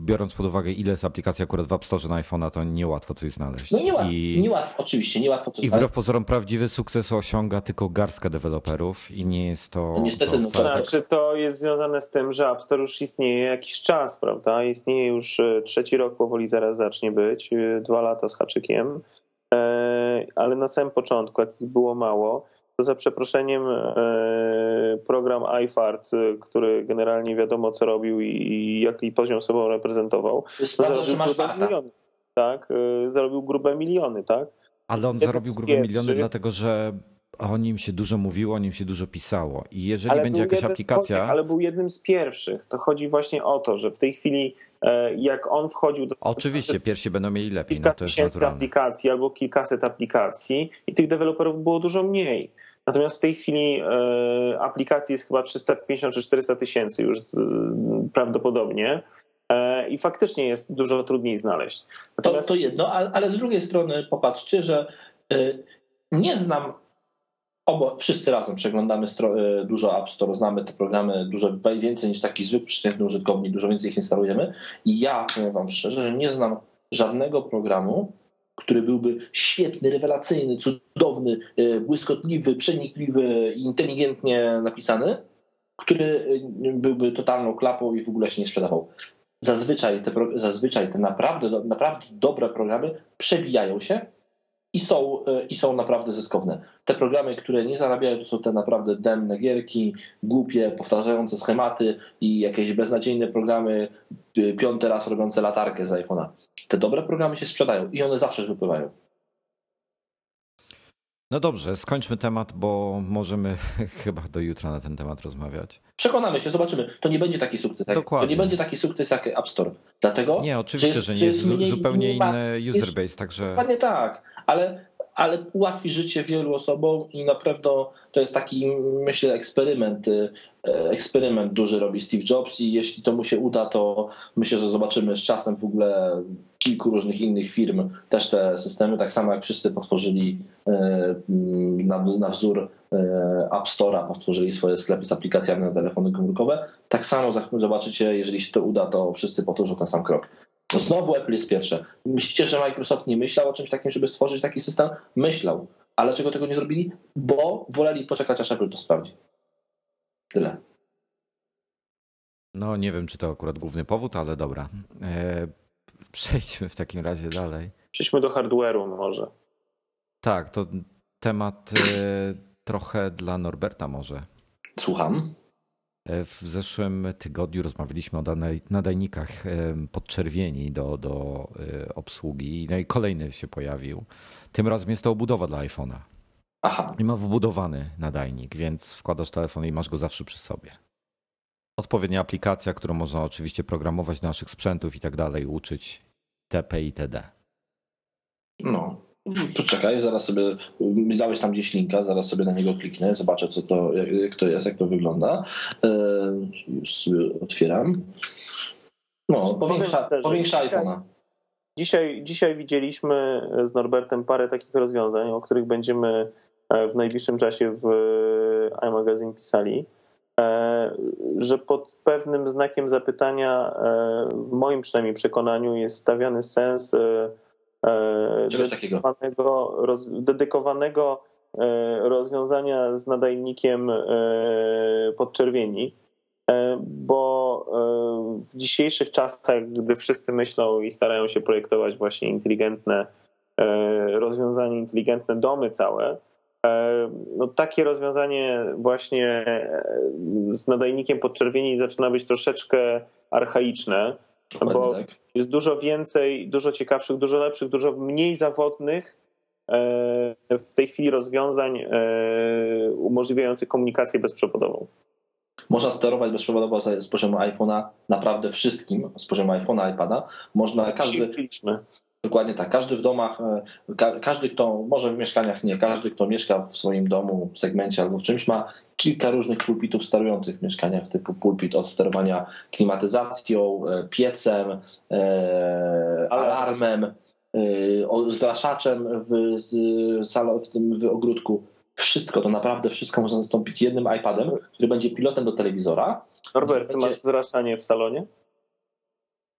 biorąc pod uwagę ile jest aplikacji akurat w App Store na iPhone'a, to niełatwo coś znaleźć.
No niełatwo, I, niełatwo oczywiście, niełatwo coś
I wbrew pozorom prawdziwy sukces osiąga tylko garstka deweloperów i nie jest to...
No niestety, to
no to znaczy to jest związane z tym, że App Store już istnieje jakiś czas, prawda? Istnieje już e, trzeci rok powoli zaraz zacznie być, e, dwa lata z haczykiem, ale na samym początku, jakich było mało, za przeproszeniem e, program iFart, e, który generalnie wiadomo co robił i jaki poziom sobą reprezentował,
zarobił grube miliony.
Tak, e, zarobił grube miliony, tak?
Ale on zarobił grube miliony dlatego, że o nim się dużo mówiło, o nim się dużo pisało. I jeżeli ale będzie jakaś aplikacja.
Ale był jednym z pierwszych. To chodzi właśnie o to, że w tej chwili, jak on wchodził do.
Oczywiście, pierwsi będą mieli lepiej. No to jest naturalne.
aplikacji albo kilkaset aplikacji, i tych deweloperów było dużo mniej. Natomiast w tej chwili e, aplikacji jest chyba 350 czy 400 tysięcy już prawdopodobnie. E, I faktycznie jest dużo trudniej znaleźć.
Natomiast... To, to jedno, ale z drugiej strony popatrzcie, że e, nie znam Obo, wszyscy razem przeglądamy dużo App Store, znamy te programy dużo więcej niż taki zwykły przeciętny użytkownik, dużo więcej ich instalujemy. I ja powiem Wam szczerze, że nie znam żadnego programu, który byłby świetny, rewelacyjny, cudowny, e, błyskotliwy, przenikliwy i inteligentnie napisany, który e, byłby totalną klapą i w ogóle się nie sprzedawał. Zazwyczaj te, zazwyczaj te naprawdę, naprawdę dobre programy przebijają się i są, e, i są naprawdę zyskowne. Te programy, które nie zarabiają, to są te naprawdę denne gierki, głupie, powtarzające schematy i jakieś beznadziejne programy, piąty raz robiące latarkę z iPhone'a. Te dobre programy się sprzedają i one zawsze wypływają.
No dobrze, skończmy temat, bo możemy chyba do jutra na ten temat rozmawiać.
Przekonamy się, zobaczymy. To nie będzie taki sukces. Jak, Dokładnie. To nie będzie taki sukces jak App Store. Dlatego.
Nie, oczywiście, że, że nie. Jest mniej, zupełnie inny user base, także.
Dokładnie tak, ale ale ułatwi życie wielu osobom i naprawdę to jest taki, myślę, eksperyment. E, eksperyment duży robi Steve Jobs i jeśli to mu się uda, to myślę, że zobaczymy z czasem w ogóle kilku różnych innych firm też te systemy, tak samo jak wszyscy potworzyli e, na, na wzór e, App Store'a, potworzyli swoje sklepy z aplikacjami na telefony komórkowe. Tak samo zobaczycie, jeżeli się to uda, to wszyscy powtórzą ten sam krok. Znowu Apple jest pierwsze. Myślicie, że Microsoft nie myślał o czymś takim, żeby stworzyć taki system? Myślał. Ale czego tego nie zrobili? Bo woleli poczekać, aż Apple to sprawdzi. Tyle.
No nie wiem, czy to akurat główny powód, ale dobra. E, przejdźmy w takim razie dalej.
Przejdźmy do hardware'u może.
Tak, to temat e, trochę dla Norberta może.
Słucham.
W zeszłym tygodniu rozmawialiśmy o nadajnikach podczerwieni do, do e, obsługi, no i kolejny się pojawił. Tym razem jest to obudowa dla iPhone'a.
Aha.
I ma wbudowany nadajnik, więc wkładasz telefon i masz go zawsze przy sobie. Odpowiednia aplikacja, którą można oczywiście programować do naszych sprzętów i tak dalej, uczyć TP i TD.
No, Poczekaj, zaraz sobie, dałeś tam gdzieś linka, zaraz sobie na niego kliknę, zobaczę co to, jak to jest, jak to wygląda. E, już sobie otwieram. No, powiększa, powiększa iPhone'a.
Dzisiaj, dzisiaj widzieliśmy z Norbertem parę takich rozwiązań, o których będziemy e, w najbliższym czasie w iMagazine pisali, e, że pod pewnym znakiem zapytania, w moim przynajmniej przekonaniu, jest stawiany sens
E, Czegoś dedykowanego,
roz, dedykowanego e, rozwiązania z nadajnikiem e, podczerwieni, bo w dzisiejszych czasach, gdy wszyscy myślą i starają się projektować właśnie inteligentne rozwiązanie, inteligentne domy całe, no takie rozwiązanie właśnie z nadajnikiem podczerwieni zaczyna być troszeczkę archaiczne, Dokładnie bo tak. Jest dużo więcej, dużo ciekawszych, dużo lepszych, dużo mniej zawodnych e, w tej chwili rozwiązań e, umożliwiających komunikację bezprzewodową.
Można sterować bezprzewodowo z poziomu iPhone'a naprawdę wszystkim, z poziomu iPhone'a, iPada. Można każdy. Dokładnie tak. Każdy w domach, e, każdy kto, może w mieszkaniach nie, każdy kto mieszka w swoim domu, segmencie albo w czymś ma kilka różnych pulpitów sterujących w mieszkaniach, typu pulpit od sterowania klimatyzacją, e, piecem, e, alarmem, zgłaszaczem w, w tym w ogródku. Wszystko, to naprawdę wszystko można zastąpić jednym iPadem, który będzie pilotem do telewizora.
Norbert, ty masz zraszanie w salonie?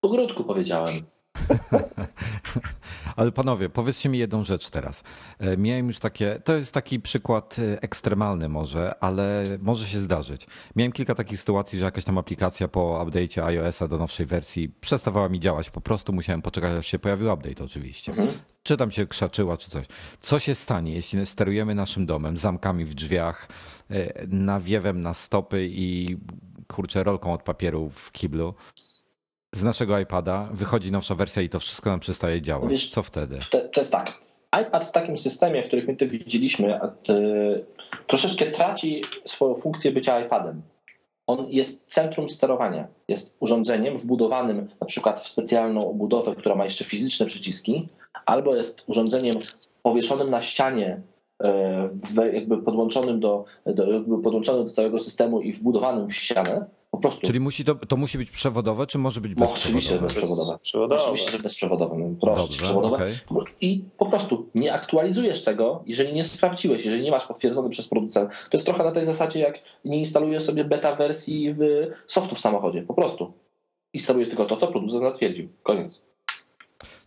W ogródku powiedziałem.
Ale panowie, powiedzcie mi jedną rzecz teraz. E, miałem już takie, to jest taki przykład e, ekstremalny może, ale może się zdarzyć. Miałem kilka takich sytuacji, że jakaś tam aplikacja po update'cie iOS-a do nowszej wersji przestawała mi działać. Po prostu musiałem poczekać, aż się pojawił update oczywiście. Mhm. Czy tam się krzaczyła, czy coś. Co się stanie, jeśli sterujemy naszym domem, zamkami w drzwiach, e, nawiewem na stopy i kurczę rolką od papieru w kiblu? Z naszego iPada wychodzi nowsza wersja i to wszystko nam przestaje działać. Wiesz, Co wtedy?
To, to, jest tak. iPad w takim systemie, w którym my to widzieliśmy, troszeczkę traci swoją funkcję bycia iPadem. On jest centrum sterowania. Jest urządzeniem wbudowanym na przykład w specjalną obudowę, która ma jeszcze fizyczne przyciski, albo jest urządzeniem powieszonym na ścianie e, jakby podłączonym do, do, jakby podłączonym do całego systemu i wbudowanym w ścianę, po prostu.
Czyli musi to, to musi być przewodowe, czy może być bezprzewodowe?
Oczywiście bezprzewodowe. bezprzewodowe. Oczywiście, że bezprzewodowe. No, proszę, Dobrze, przewodowe. Okay. I po prostu nie aktualizujesz tego, jeżeli nie sprawdziłeś, jeżeli nie masz potwierdzony przez producenta. To jest trochę na tej zasadzie, jak nie instalujesz sobie beta wersji w softu w samochodzie. Po prostu. Instalujesz tylko to, co producent zatwierdził. Koniec.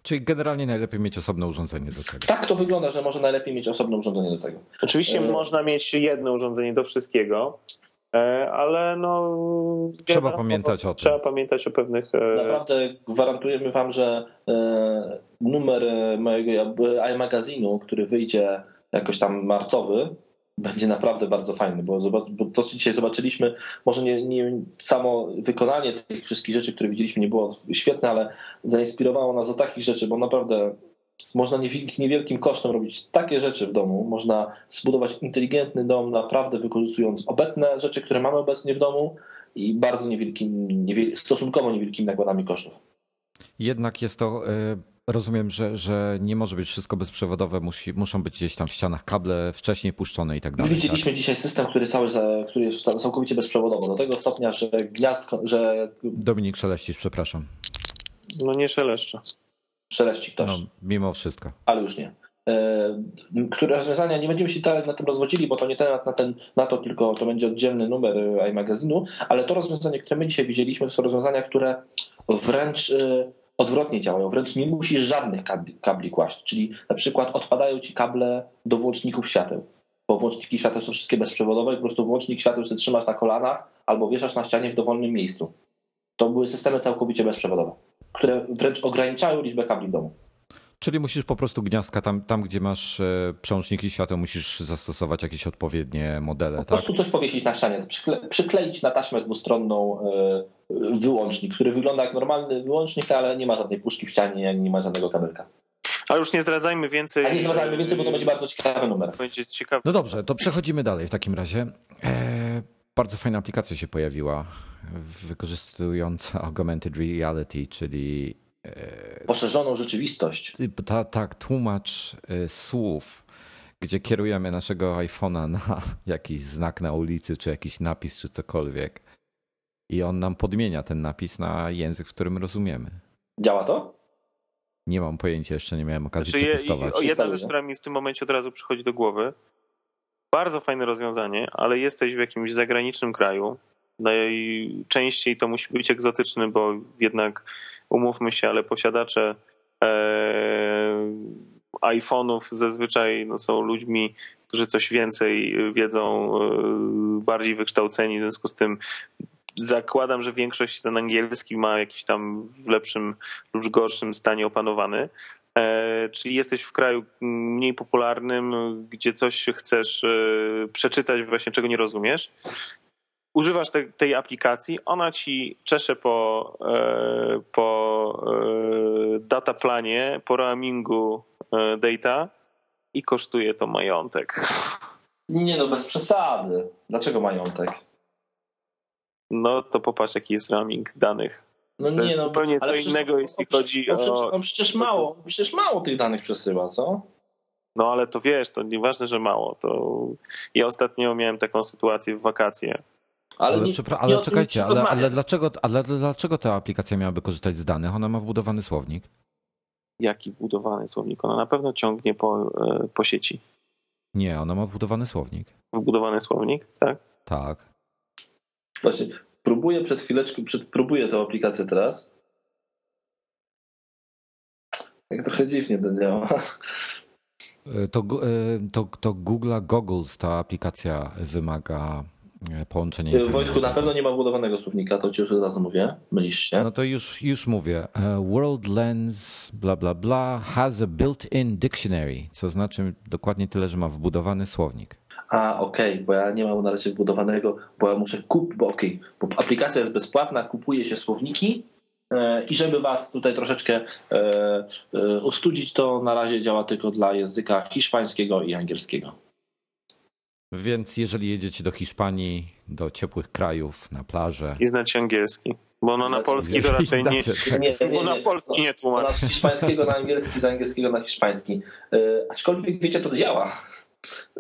Czyli generalnie najlepiej mieć osobne urządzenie do tego.
Tak to wygląda, że może najlepiej mieć osobne urządzenie do tego.
Oczywiście e... można mieć jedno urządzenie do wszystkiego, ale no.
Trzeba pamiętać o tym.
Trzeba pamiętać o pewnych.
E, Naprawdę gwarantujemy Wam, że e, numer mojego iMagazynu, który wyjdzie jakoś tam marcowy, będzie naprawdę bardzo fajny, bo, bo to dzisiaj zobaczyliśmy, może nie, nie, samo wykonanie tych wszystkich rzeczy, które widzieliśmy nie było świetne, ale zainspirowało nas do takich rzeczy, bo naprawdę można niewielkim kosztem robić takie rzeczy w domu. Można zbudować inteligentny dom, naprawdę wykorzystując obecne rzeczy, które mamy obecnie w domu i bardzo niewielkim, niewiel stosunkowo niewielkimi nakładami kosztów.
Jednak jest to. E, rozumiem, że, że nie może być wszystko bezprzewodowe, musi, muszą być gdzieś tam w ścianach kable wcześniej puszczone i tak dalej.
Widzieliśmy
tak?
dzisiaj system, który, cały, który jest całkowicie bezprzewodowy, do tego stopnia, że gniazdko, że...
Dominik Szeleścisz, przepraszam.
No nie szeleszcza.
Szeleści ktoś. No,
mimo wszystko.
Ale już nie. E, które rozwiązania, nie będziemy się dalej na tym rozwodzili, bo to nie temat na, ten, na to, tylko to będzie oddzielny numer iMagazynu, ale to rozwiązanie, które my dzisiaj widzieliśmy, to są rozwiązania, które wręcz e, odwrotnie działają, wręcz nie musisz żadnych kabli, kabli kłaść, czyli na przykład odpadają ci kable do włączników świateł, bo włączniki świateł są wszystkie bezprzewodowe i po prostu włącznik świateł sobie trzymasz na kolanach albo wieszasz na ścianie w dowolnym miejscu. To były systemy całkowicie bezprzewodowe które wręcz ograniczają liczbę kabli w domu.
Czyli musisz po prostu gniazdka, tam, tam gdzie masz e, przełączniki światła, musisz zastosować jakieś odpowiednie modele. Po
tak? prostu coś powiesić na ścianie, przykle, przykleić na taśmę dwustronną e, wyłącznik, który wygląda jak normalny wyłącznik, ale nie ma żadnej puszki w ścianie, nie ma żadnego kabelka.
Ale już nie zdradzajmy więcej.
A nie zdradzajmy więcej, bo to będzie bardzo ciekawy numer.
Będzie ciekawy.
No dobrze, to przechodzimy dalej w takim razie. E, bardzo fajna aplikacja się pojawiła, wykorzystująca augmented reality, czyli
E, Poszerzoną rzeczywistość.
Tak, ta, tłumacz e, słów, gdzie kierujemy naszego iPhone'a na jakiś znak na ulicy, czy jakiś napis, czy cokolwiek. I on nam podmienia ten napis na język, w którym rozumiemy.
Działa to?
Nie mam pojęcia, jeszcze nie miałem okazji znaczy, przetestować.
Jedna rzecz, która mi w tym momencie od razu przychodzi do głowy. Bardzo fajne rozwiązanie, ale jesteś w jakimś zagranicznym kraju. Najczęściej to musi być egzotyczny, bo jednak umówmy się, ale posiadacze e, iPhone'ów zazwyczaj no, są ludźmi, którzy coś więcej wiedzą, e, bardziej wykształceni, w związku z tym zakładam, że większość ten angielski ma jakiś tam w lepszym lub gorszym stanie opanowany. E, czyli jesteś w kraju mniej popularnym, gdzie coś chcesz przeczytać, właśnie czego nie rozumiesz używasz te, tej aplikacji, ona ci czesze po, e, po e, dataplanie, po roamingu e, data i kosztuje to majątek.
Nie no, bez przesady. Dlaczego majątek?
No to popatrz, jaki jest roaming danych. No to nie, jest no, zupełnie co innego, jeśli on, chodzi
on, o... On przecież mało, przecież mało tych danych przesyła, co?
No ale to wiesz, to nieważne, że mało. To ja ostatnio miałem taką sytuację w wakacje
ale, ale, nie, ale nie czekajcie, ale, ale, dlaczego, ale dlaczego ta aplikacja miałaby korzystać z danych? Ona ma wbudowany słownik.
Jaki wbudowany słownik? Ona na pewno ciągnie po, e, po sieci.
Nie, ona ma wbudowany słownik.
Wbudowany słownik, tak?
Tak.
Właśnie, próbuję przed chwileczką, przed, próbuję tę aplikację teraz. Jak trochę dziwnie to działa.
E, to, e, to, to Google Goggles ta aplikacja wymaga E, połączenie.
E, Wojtku, na pewno nie ma wbudowanego słownika, to ci już od razu mówię. Mylisz się.
No to już, już mówię. World Lens, bla, bla, bla, has a built-in dictionary, co znaczy dokładnie tyle, że ma wbudowany słownik.
A, okej, okay, bo ja nie mam na razie wbudowanego, bo ja muszę kupić, bo okej, okay, bo aplikacja jest bezpłatna, kupuje się słowniki i żeby was tutaj troszeczkę ustudzić, to na razie działa tylko dla języka hiszpańskiego i angielskiego.
Więc jeżeli jedziecie do Hiszpanii, do ciepłych krajów, na plażę.
I znacie angielski. Bo no na polski to raczej nie, tak. nie, nie, Bo na polski nie tłumaczy.
Z hiszpańskiego na angielski, z angielskiego na hiszpański. Yy, aczkolwiek wiecie, to działa.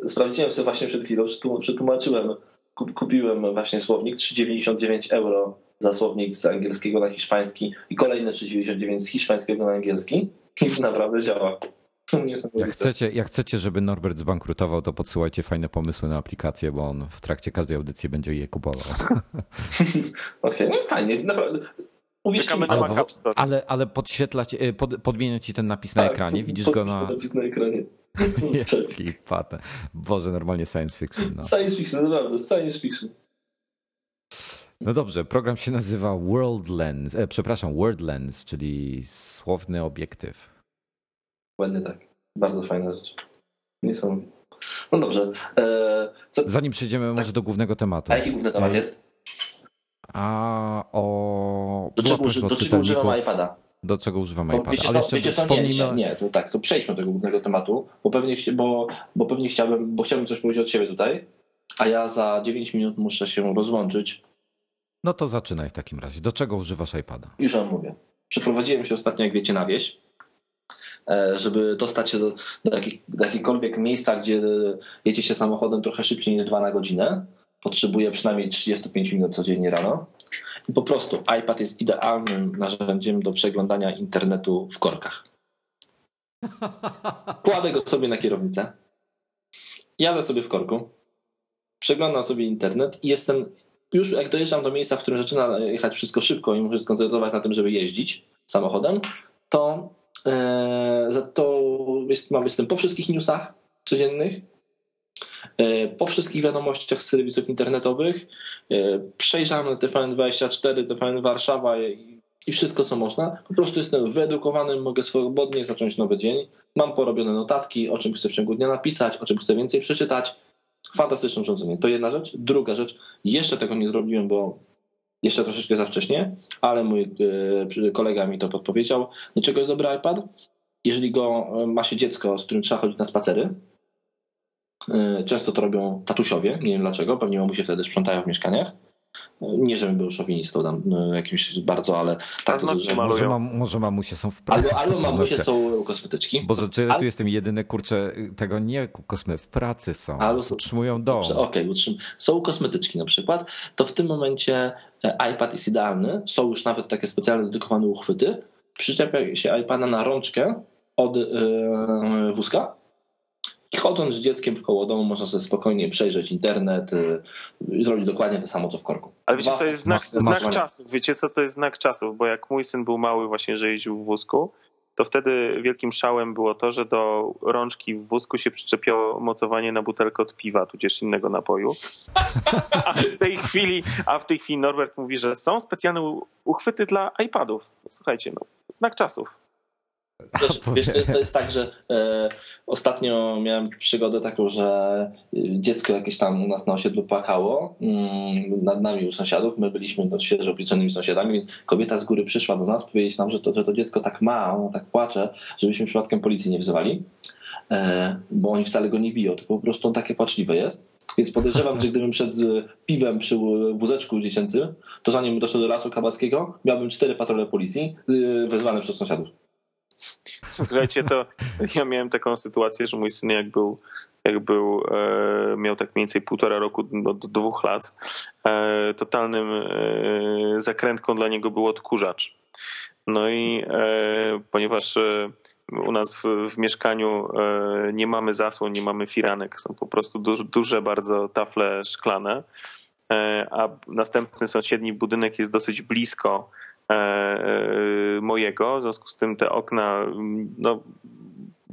Sprawdziłem sobie właśnie przed chwilą, przetłumaczyłem, kupiłem właśnie słownik 3,99 euro za słownik z angielskiego na hiszpański i kolejne 3,99 z hiszpańskiego na angielski i naprawdę działa.
Jak chcecie, jak chcecie, żeby Norbert zbankrutował, to podsyłajcie fajne pomysły na aplikację, bo on w trakcie każdej audycji będzie je kupował.
Okej, okay, no fajnie, naprawdę.
Czekamy na ale,
ale, ale podświetlać, y, pod, podmienia ci ten napis tak, na ekranie, widzisz pod, go na...
napis na ekranie.
Jaki patę. Boże, normalnie science fiction. No.
Science fiction, naprawdę, science fiction.
No dobrze, program się nazywa World Lens, e, przepraszam, Word Lens, czyli słowny obiektyw.
Dokładnie tak. Bardzo fajna rzecz. Nie są. No dobrze. E,
co... Zanim przejdziemy tak. może do głównego tematu.
A jaki główny temat e, jest?
A o.
Do czego, uży, do czego używam iPada?
Do czego używam iPada?
Wiecie, Ale jeszcze wiecie co? Nie, nie, nie, to tak, to przejdźmy do tego głównego tematu, bo pewnie, bo, bo pewnie chciałbym, bo chciałbym coś powiedzieć od siebie tutaj, a ja za 9 minut muszę się rozłączyć.
No to zaczynaj w takim razie. Do czego używasz iPada?
Już wam mówię. Przeprowadziłem się ostatnio, jak wiecie, na wieś E, żeby dostać się do, do, jakich, do jakiegokolwiek miejsca, gdzie jedzie się samochodem trochę szybciej niż 2 na godzinę, potrzebuje przynajmniej 35 minut codziennie rano. Po prostu iPad jest idealnym narzędziem do przeglądania internetu w korkach. Kładę go sobie na kierownicę, jadę sobie w korku, przeglądam sobie internet i jestem już jak dojeżdżam do miejsca, w którym zaczyna jechać wszystko szybko i muszę skoncentrować na tym, żeby jeździć samochodem, to za to jest, mam występ po wszystkich newsach codziennych, po wszystkich wiadomościach z serwisów internetowych, e, przejrzałem TVN24, TVN Warszawa i, wszystko, co można. Po prostu jestem wyedukowany, mogę swobodnie zacząć nowy dzień. Mam porobione notatki, o czym chcę w ciągu dnia napisać, o czym chcę więcej przeczytać. Fantastyczne urządzenie. To jedna rzecz. Druga rzecz, jeszcze tego nie zrobiłem, bo jeszcze troszeczkę za wcześnie, ale mój e, kolega mi to podpowiedział. Do czego jest dobry iPad? Jeżeli go e, ma się dziecko, z którym trzeba chodzić na spacery, e, często to robią tatusiowie, nie wiem dlaczego, pewnie mamusie wtedy sprzątają w mieszkaniach, nie, żebym był szowinistą tam no, jakimś bardzo, ale tak.
To, że... może, mam, może mamusie są w pracy.
Albo, albo mamusie są kosmetyczki.
Boże, czy ja tu jestem jedyny, kurczę, tego nie kosmy, w pracy są. Albo utrzymują dom.
Okej, okay, utrzym... są kosmetyczki na przykład, to w tym momencie e, iPad jest idealny. Są już nawet takie specjalne dedykowane uchwyty. Przyczepia się iPada na rączkę od yy, wózka chodząc z dzieckiem w koło domu można sobie spokojnie przejrzeć internet y, i zrobić dokładnie to samo, co w korku.
Ale wiecie, to jest znak, znak czasów. Wiecie co, to jest znak czasów, bo jak mój syn był mały właśnie, że jeździł w wózku, to wtedy wielkim szałem było to, że do rączki w wózku się przyczepiało mocowanie na butelkę od piwa, tudzież innego napoju. A w tej chwili, a w tej chwili Norbert mówi, że są specjalne uchwyty dla iPadów. Słuchajcie, no, znak czasów.
Wiesz, wiesz to, to, jest tak, że e, ostatnio miałem przygodę taką, że dziecko jakieś tam u nas na osiedlu płakało mm, nad nami u sąsiadów. My byliśmy no, świeżo obliczonymi sąsiadami, więc kobieta z góry przyszła do nas powiedzieć nam, że to, że to dziecko tak ma, ono tak płacze, żebyśmy przypadkiem policji nie wzywali, e, bo oni wcale go nie biją, tylko po prostu on takie płaczliwe jest. Więc podejrzewam, że gdybym szedł z piwem przy wózeczku dziecięcym, to zanim doszedł do lasu kabackiego, miałbym cztery patrole policji y, wezwane przez sąsiadów.
Słuchajcie, to ja miałem taką sytuację, że mój syn jak był, jak był e, miał tak mniej więcej półtora roku do, do dwóch lat, e, totalnym e, zakrętką dla niego był odkurzacz. No i e, ponieważ e, u nas w, w mieszkaniu e, nie mamy zasłon, nie mamy firanek, są po prostu duże, duże bardzo tafle szklane, a następny sąsiedni budynek jest dosyć blisko mojego, w związku z tym te okna no,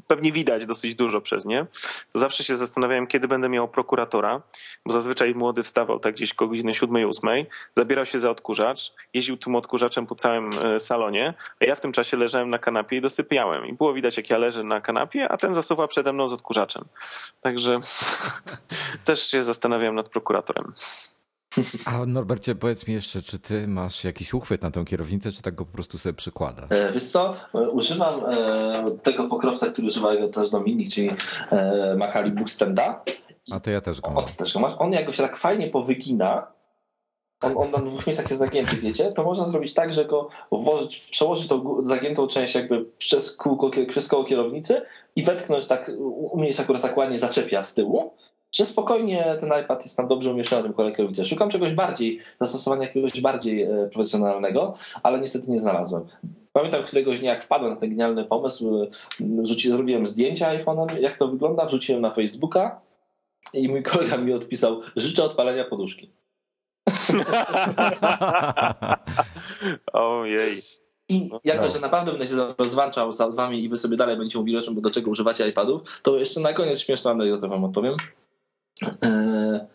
pewnie widać dosyć dużo przez nie, to zawsze się zastanawiałem, kiedy będę miał prokuratora, bo zazwyczaj młody wstawał tak gdzieś koło godziny 7-8, zabierał się za odkurzacz, jeździł tym odkurzaczem po całym e, salonie, a ja w tym czasie leżałem na kanapie i dosypiałem. I było widać, jak ja leżę na kanapie, a ten zasuwa przede mną z odkurzaczem. Także też się zastanawiałem nad prokuratorem.
A Norbercie, powiedz mi jeszcze, czy ty masz jakiś uchwyt na tą kierownicę, czy tak go po prostu sobie przykładasz?
E, wiesz co, używam e, tego pokrowca, który używa go też Dominik, czyli e, Makali Bookstanda.
A to ja też go mam. On,
też go masz. On jak go się tak fajnie powygina, on, on na dwóch miejscach jest zagięty, wiecie, to można zrobić tak, że go włożyć, przełożyć tą zagiętą część jakby przez kółko, przez koło kierownicy i wetknąć tak, u mnie się akurat tak ładnie zaczepia z tyłu że spokojnie ten iPad jest tam dobrze umieszczony na tym kole kierownicy. Szukam czegoś bardziej, zastosowania jakiegoś bardziej e, profesjonalnego, ale niestety nie znalazłem. Pamiętam któregoś dnia, jak wpadłem na ten genialny pomysł, e, rzuci, zrobiłem zdjęcia iPhone'em, jak to wygląda, wrzuciłem na Facebooka i mój kolega mi odpisał, życzę odpalenia poduszki.
Ojej.
I jako, że naprawdę będę się rozłączał z wami i wy sobie dalej będziecie mówili o czym, do czego używacie iPadów, to jeszcze na koniec śmieszną anegdotę wam odpowiem. E,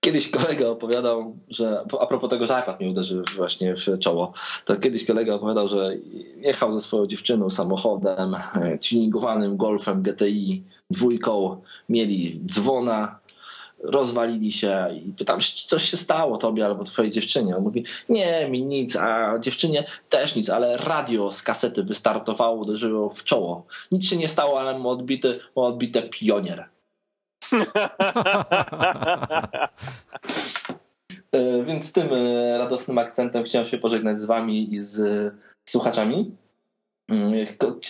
kiedyś kolega opowiadał, że a propos tego, że iPad mnie uderzył właśnie w czoło, to kiedyś kolega opowiadał, że jechał ze swoją dziewczyną samochodem e, tuningowanym Golfem GTI dwójką, mieli dzwona, rozwalili się i pytam, coś się stało tobie albo twojej dziewczynie. On mówi, nie, mi nic, a dziewczynie też nic, ale radio z kasety wystartowało, uderzyło w czoło. Nic się nie stało, ale ma odbite, ma odbite pionier. E, więc tym e, radosnym akcentem chciałem się pożegnać z wami i z słuchaczami. Mm,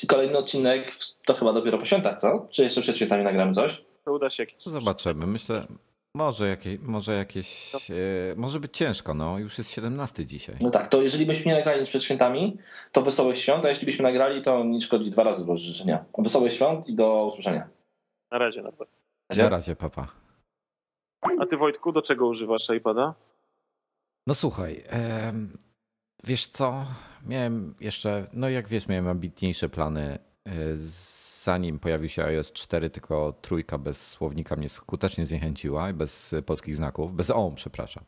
kolejny odcinek to chyba dopiero po świętach, co? Czy jeszcze przed świętami nagramy coś?
To uda się jakieś.
Zobaczymy. Myślę, może, jakieś, może jakieś. E, może być ciężko, no. Już jest 17 dzisiaj.
No tak, to jeżeli byśmy nie nagrali nic przed świętami, to wesołych świąt, a jeśli byśmy nagrali, to nie szkodzi dwa razy do życzenia. Wesołych świąt i do usłyszenia.
Na razie, na razie.
Na razie, papa.
A ty Wojtku, do czego używasz iPada?
No słuchaj, wiesz co, miałem jeszcze, no jak wiesz, miałem ambitniejsze plany e, zanim pojawił się iOS 4, tylko trójka bez słownika mnie skutecznie zniechęciła, bez polskich znaków, bez OM, przepraszam.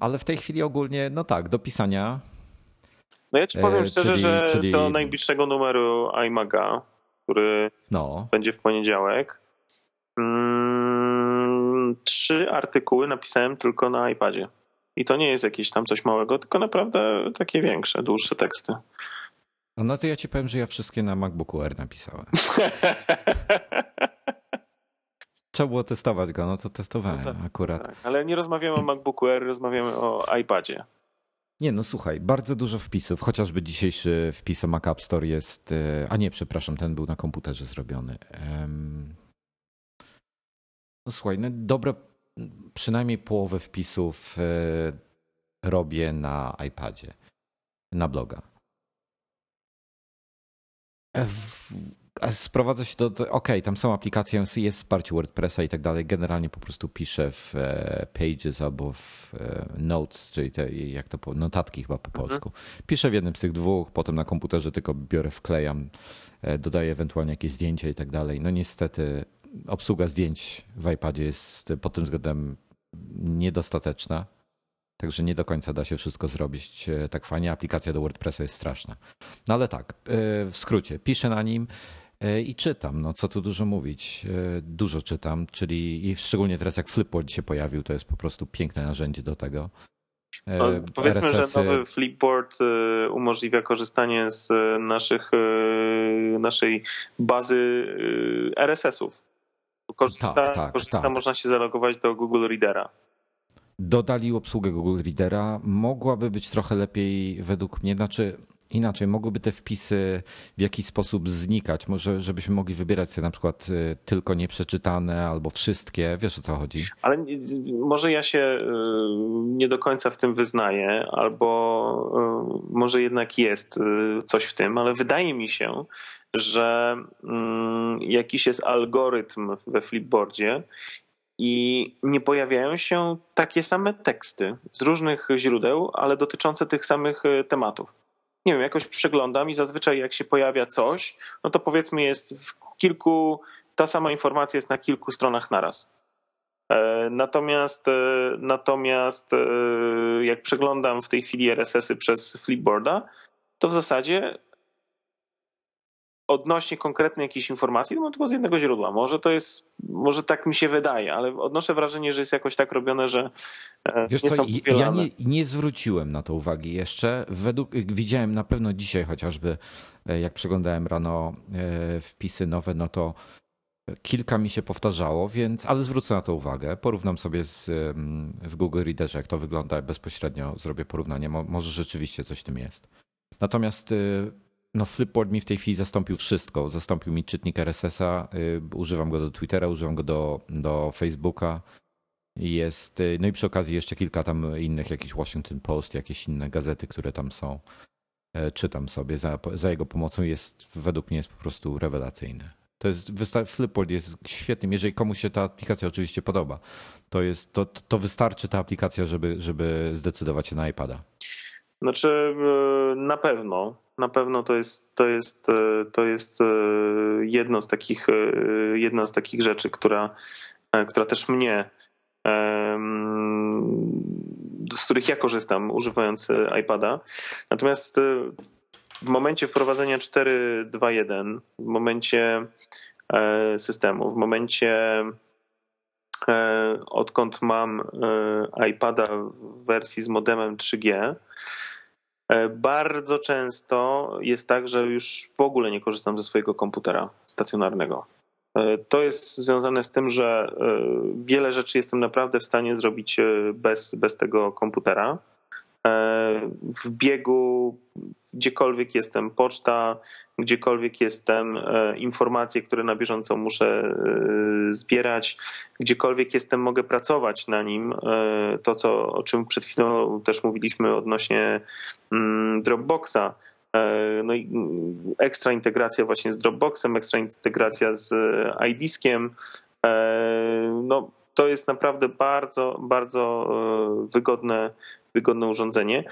Ale w tej chwili ogólnie, no tak, do pisania
No ja ci powiem szczerze, czyli, że czyli... do najbliższego numeru iMaga, który no. będzie w poniedziałek, mm, trzy artykuły napisałem tylko na iPadzie. I to nie jest jakieś tam coś małego, tylko naprawdę takie większe, dłuższe teksty.
No to ja ci powiem, że ja wszystkie na MacBooku Air napisałem. Trzeba było testować go, no to testowałem no tak, akurat. Tak.
Ale nie rozmawiamy o MacBooku Air, rozmawiamy o iPadzie.
Nie, no słuchaj, bardzo dużo wpisów, chociażby dzisiejszy wpis o Mac App Store jest, e, a nie, przepraszam, ten był na komputerze zrobiony. No słuchaj, no dobre, przynajmniej połowę wpisów e, robię na iPadzie, na bloga. E, sprowadza się do, okej, okay, tam są aplikacje, jest wsparcie WordPressa i tak dalej. Generalnie po prostu piszę w e, Pages albo w e, Notes, czyli te, jak to notatki chyba po mhm. polsku. Piszę w jednym z tych dwóch, potem na komputerze tylko biorę, wklejam, e, dodaję ewentualnie jakieś zdjęcia i tak dalej. No niestety obsługa zdjęć w iPadzie jest pod tym względem niedostateczna. Także nie do końca da się wszystko zrobić tak fajnie. Aplikacja do WordPressa jest straszna. No ale tak, w skrócie, piszę na nim. E, i czytam. No co tu dużo mówić. E, dużo czytam, czyli i szczególnie teraz jak Flipboard się pojawił, to jest po prostu piękne narzędzie do tego.
No, powiedzmy, że nowy Flipboard umożliwia korzystanie z naszych, naszej bazy RSS-ów. Korzysta, tak, tak, korzysta tak. można się zalogować do Google Readera.
Dodali obsługę Google Readera. Mogłaby być trochę lepiej według mnie. Znaczy, inaczej, mogłyby te wpisy w jakiś sposób znikać, może żebyśmy mogli wybierać sobie na przykład y, tylko nieprzeczytane albo wszystkie, wiesz o co chodzi?
Ale może ja się y, nie do końca w tym wyznaję, albo y, może jednak jest coś w tym, ale wydaje mi się, że mm, jakiś jest algorytm we Flipboardzie i nie pojawiają się takie same teksty z różnych źródeł, ale dotyczące tych samych tematów nie wiem, jakoś przeglądam i zazwyczaj jak się pojawia coś, no to powiedzmy jest w kilku, ta sama informacja jest na kilku stronach naraz. E, natomiast, e, natomiast e, jak przeglądam w tej chwili RSS-y przez Flipboarda, to w zasadzie odnośnie konkretnej jakiejś informacji, to mam tylko z jednego źródła. Może to jest, może tak mi się wydaje, ale odnoszę wrażenie, że jest jakoś tak robione, że e, Wiesz nie co, są
ja nie, nie, zwróciłem na to uwagi jeszcze. Według, widziałem na pewno dzisiaj chociażby, e, jak przeglądałem rano e, wpisy nowe, no to kilka mi się powtarzało, więc, ale zwrócę na to uwagę. Porównam sobie z, w Google Readerze, jak to wygląda bezpośrednio, zrobię porównanie. Może rzeczywiście coś w tym jest. Natomiast no Flipboard mi w tej chwili zastąpił wszystko. Zastąpił mi czytnik RSS-a, y, używam go do Twittera, używam go do, do Facebooka. Jest, y, no i przy okazji jeszcze kilka tam innych, jakiś Washington Post, jakieś inne gazety, które tam są. E, czytam sobie za, za jego pomocą. Jest, według mnie jest po prostu rewelacyjny. To jest, Flipboard jest świetnym. Jeżeli komuś się ta aplikacja oczywiście podoba, to, jest, to, to wystarczy ta aplikacja, żeby, żeby zdecydować się na iPada.
Znaczy, na pewno na pewno to jest, to jest, e, to jest e, jedno z takich, e, jedna z takich rzeczy, która, która też mnie, z których ja korzystam używając iPada. Natomiast w momencie wprowadzenia 4.2.1, w momencie systemu, w momencie odkąd mam iPada w wersji z modemem 3G, E, bardzo często jest tak, że już w ogóle nie korzystam ze swojego komputera stacjonarnego. E, to jest związane z tym, że e, wiele rzeczy jestem naprawdę w stanie zrobić bez, bez tego komputera. W biegu, gdziekolwiek jestem, poczta, gdziekolwiek jestem, e, informacje, które na bieżąco muszę e, zbierać, gdziekolwiek jestem, mogę pracować na nim. E, to, co, o czym przed chwilą też mówiliśmy odnośnie mm, Dropboxa. No i mm, ekstra integracja właśnie z Dropboxem, ekstra integracja z iDiskiem. No, to jest naprawdę bardzo, bardzo wygodne, wygodne urządzenie.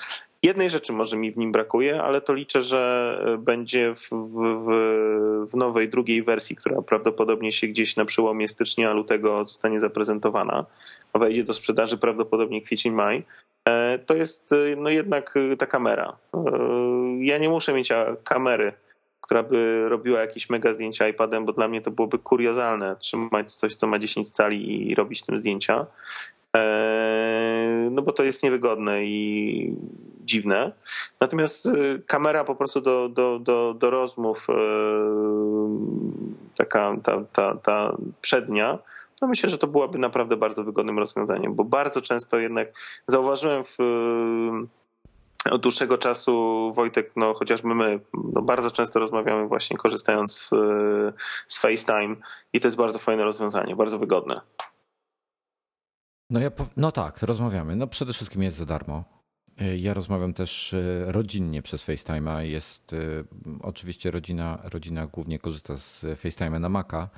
Jednej rzeczy może mi w nim brakuje, ale to liczę, że będzie w, w, w, nowej, drugiej wersji, która prawdopodobnie się gdzieś na przełomie stycznia, lutego zostanie zaprezentowana, wejdzie do sprzedaży prawdopodobnie kwiecień, maj. E, to jest e, no jednak ta kamera. E, ja nie muszę mieć kamery, która by robiła jakieś mega zdjęcia iPadem, bo dla mnie to byłoby kuriozalne trzymać coś, co ma 10 cali i robić tym zdjęcia. No bo to jest niewygodne i dziwne. Natomiast kamera po prostu do, do, do, do rozmów, taka ta, ta, ta przednia, no myślę, że to byłoby naprawdę bardzo wygodnym rozwiązaniem, bo bardzo często jednak zauważyłem w, od dłuższego czasu Wojtek, no chociażby my no bardzo często rozmawiamy właśnie korzystając z FaceTime i to jest bardzo fajne rozwiązanie, bardzo wygodne.
No, ja, no tak, rozmawiamy. No przede wszystkim jest za darmo. Ja rozmawiam też e, rodzinnie przez FaceTime'a. Jest e, oczywiście rodzina, rodzina głównie korzysta z FaceTime'a na Maca.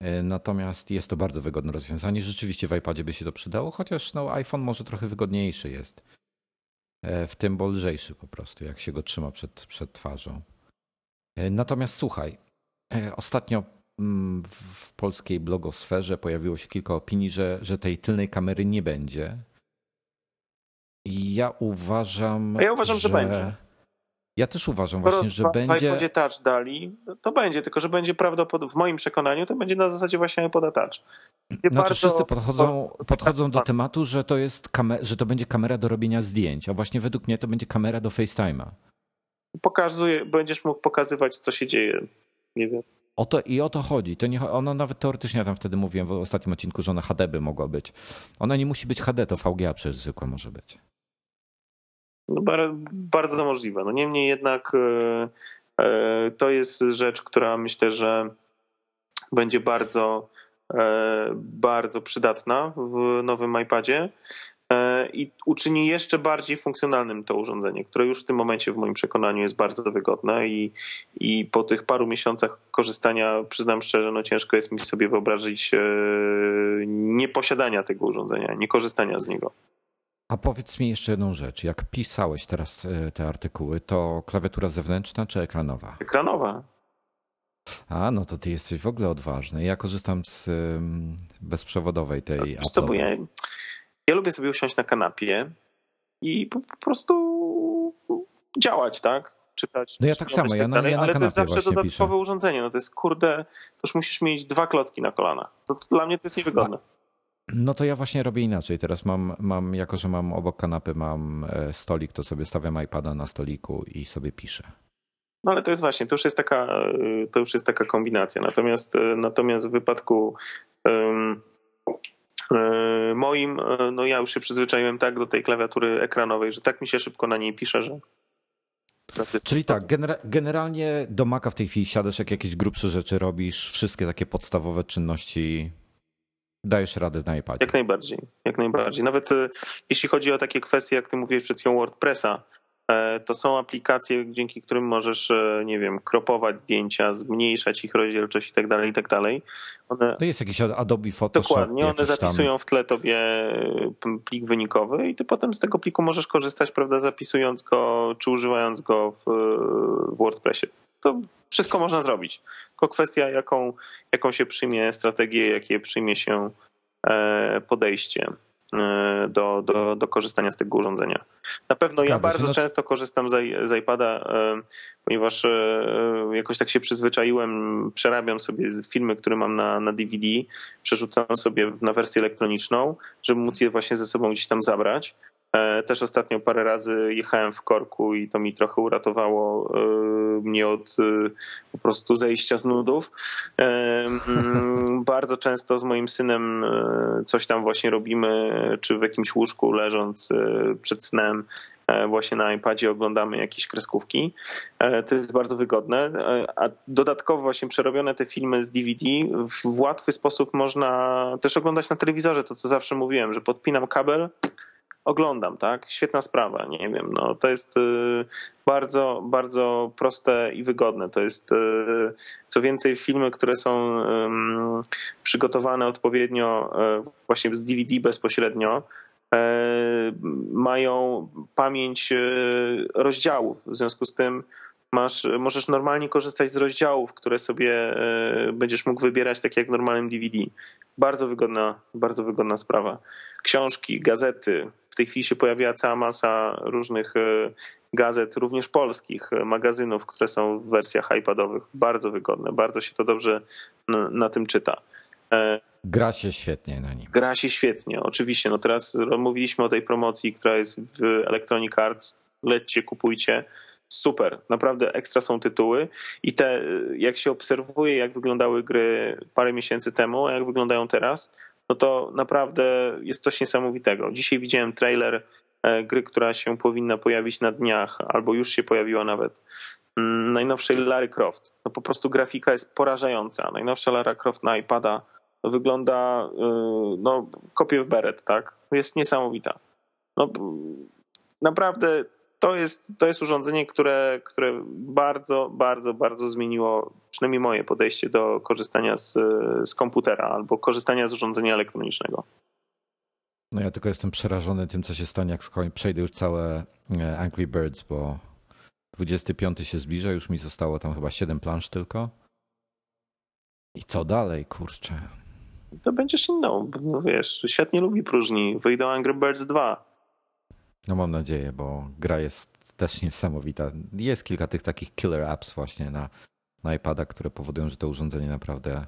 E, natomiast jest to bardzo wygodne rozwiązanie. Rzeczywiście w iPadzie by się to przydało, chociaż no, iPhone może trochę wygodniejszy jest. W tym bo lżejszy po prostu, jak się go trzyma przed, przed twarzą. Natomiast słuchaj, ostatnio w polskiej blogosferze pojawiło się kilka opinii, że, że tej tylnej kamery nie będzie ja uważam.
A ja uważam, że, że będzie.
Ja też uważam Skoro właśnie, że będzie.
będzie touch dali, to będzie, tylko że będzie prawdopodobnie, w moim przekonaniu, to będzie na zasadzie właśnie iPoda touch.
Znaczy bardzo... wszyscy podchodzą, podchodzą do tematu, że to, jest kamer- że to będzie kamera do robienia zdjęć, a właśnie według mnie to będzie kamera do FaceTime'a.
Pokazuje, będziesz mógł pokazywać, co się dzieje. Nie wiem.
O to, I o to chodzi. To nie, ona nawet teoretycznie, ja tam wtedy mówiłem w ostatnim odcinku, że ona HD by mogła być. Ona nie musi być HD, to VGA przez zwykłe może być.
No, bardzo możliwe. No niemniej jednak e, e, to jest rzecz, która myślę, że będzie bardzo, e, bardzo przydatna w nowym iPadzie i uczyni jeszcze bardziej funkcjonalnym to urządzenie, które już w tym momencie w moim przekonaniu jest bardzo wygodne i, i po tych paru miesiącach korzystania, przyznam szczerze, no ciężko jest mi sobie wyobrazić nieposiadania tego urządzenia, nie korzystania z niego.
A powiedz mi jeszcze jedną rzecz. Jak pisałeś teraz e, te artykuły, to klawiatura zewnętrzna czy ekranowa?
Ekranowa.
A, no to ty jesteś w ogóle odważny. Ja korzystam z bezprzewodowej tej
Wiesz co, bo ja, ja lubię sobie usiąść na kanapie i po, po prostu działać, tak? Czytać.
No ja tak samo, ja tak na, ja na
Ale
to
jest zawsze dodatkowe
piszę.
urządzenie. No to jest kurde, to już musisz mieć dwa klocki na kolanach. To, to dla mnie to jest niewygodne.
No to ja właśnie robię inaczej. Teraz mam, mam, jako że mam obok kanapy mam e, stolik, to sobie stawiam iPada na stoliku i sobie piszę.
No ale to jest właśnie, to już jest taka, e, to już jest taka kombinacja. Natomiast, e, natomiast w wypadku um, moim, no ja już się przyzwyczaiłem tak do tej klawiatury ekranowej, że tak mi się szybko na niej pisze, że
Czyli tak, genera generalnie do Maca w tej chwili siadasz, jak jakieś grubsze rzeczy robisz, wszystkie takie podstawowe czynności dajesz radę na iPadzie.
Jak najbardziej, jak najbardziej. Nawet e, jeśli chodzi o takie kwestie, jak ty mówiłeś przed chwilą WordPressa, e, to są aplikacje, dzięki którym możesz, e, nie wiem, kropować zdjęcia, zmniejszać ich rozdzielczość i tak dalej, i tak dalej.
One... To jest jakiś Adobe Photoshop.
Dokładnie, one zapisują tam... w tle tobie plik wynikowy i ty potem z tego pliku możesz korzystać, prawda, zapisując go, czy używając go w, w WordPressie. To wszystko można zrobić. Tylko kwestia, jaką, jaką się przyjmie strategię, jakie przyjmie się e, podejście e, do, do, do korzystania z tego urządzenia. Na pewno Zgadza ja bardzo no często korzystam z, iPada, e, ponieważ jakoś tak się przyzwyczaiłem, przerabiam sobie filmy, które mam na, na DVD, przerzucam sobie na wersję elektroniczną, żeby móc je właśnie ze sobą gdzieś tam zabrać. E, też ostatnio parę razy jechałem w korku i to mi trochę uratowało e, mnie od e, po prostu zejścia z nudów. Mm, bardzo często z moim synem coś tam właśnie robimy, czy w jakimś łóżku leżąc przed snem, właśnie na iPadzie oglądamy jakieś kreskówki. To jest bardzo wygodne. A dodatkowo właśnie przerobione te filmy z DVD w łatwy sposób można też oglądać na telewizorze. To co zawsze mówiłem, że podpinam kabel, oglądam, tak? Świetna sprawa, nie wiem, no to jest y, bardzo, bardzo proste i wygodne. To jest y, co więcej filmy, które są przygotowane odpowiednio y, właśnie z DVD bezpośrednio, mają pamięć rozdziałów. W związku z tym masz, możesz normalnie korzystać z rozdziałów, które sobie będziesz mógł wybierać tak jak w normalnym DVD. Bardzo wygodna, bardzo wygodna sprawa. Książki, gazety, tej chwili się pojawiła cała masa różnych gazet, również polskich, magazynów, które są w wersjach iPadowych. Bardzo wygodne, bardzo się to dobrze na, tym czyta.
Gra się świetnie na nim.
Gra się świetnie, oczywiście. No teraz mówiliśmy o tej promocji, która jest w Electronic Arts. Lećcie, kupujcie. Super, naprawdę ekstra są tytuły i te, jak się obserwuje, jak wyglądały gry parę miesięcy temu, a jak wyglądają teraz, no to naprawdę jest coś niesamowitego. Dzisiaj widziałem trailer e, gry, która się powinna pojawić na dniach, albo już się pojawiła nawet. Mm, najnowszej Lara Croft. No po prostu grafika jest porażająca. Najnowsza Lara Croft na iPada wygląda y, no, kopię w beret, tak? Jest niesamowita. No, naprawdę to jest, to jest urządzenie, które, które bardzo, bardzo, bardzo zmieniło przynajmniej moje podejście do korzystania z, z komputera albo korzystania z urządzenia elektronicznego.
No ja tylko jestem przerażony tym, co się stanie, jak przejdę już całe e, Angry Birds, bo 25 się zbliża, już mi zostało tam chyba 7 plansz tylko. I co dalej, kurczę?
To będziesz inną, no wiesz, świat nie lubi próżni. Wyjdą Angry Birds 2.
No mam nadzieję, bo gra jest też niesamowita. Jest kilka tych takich killer apps właśnie na, na iPada, które powodują, że to urządzenie naprawdę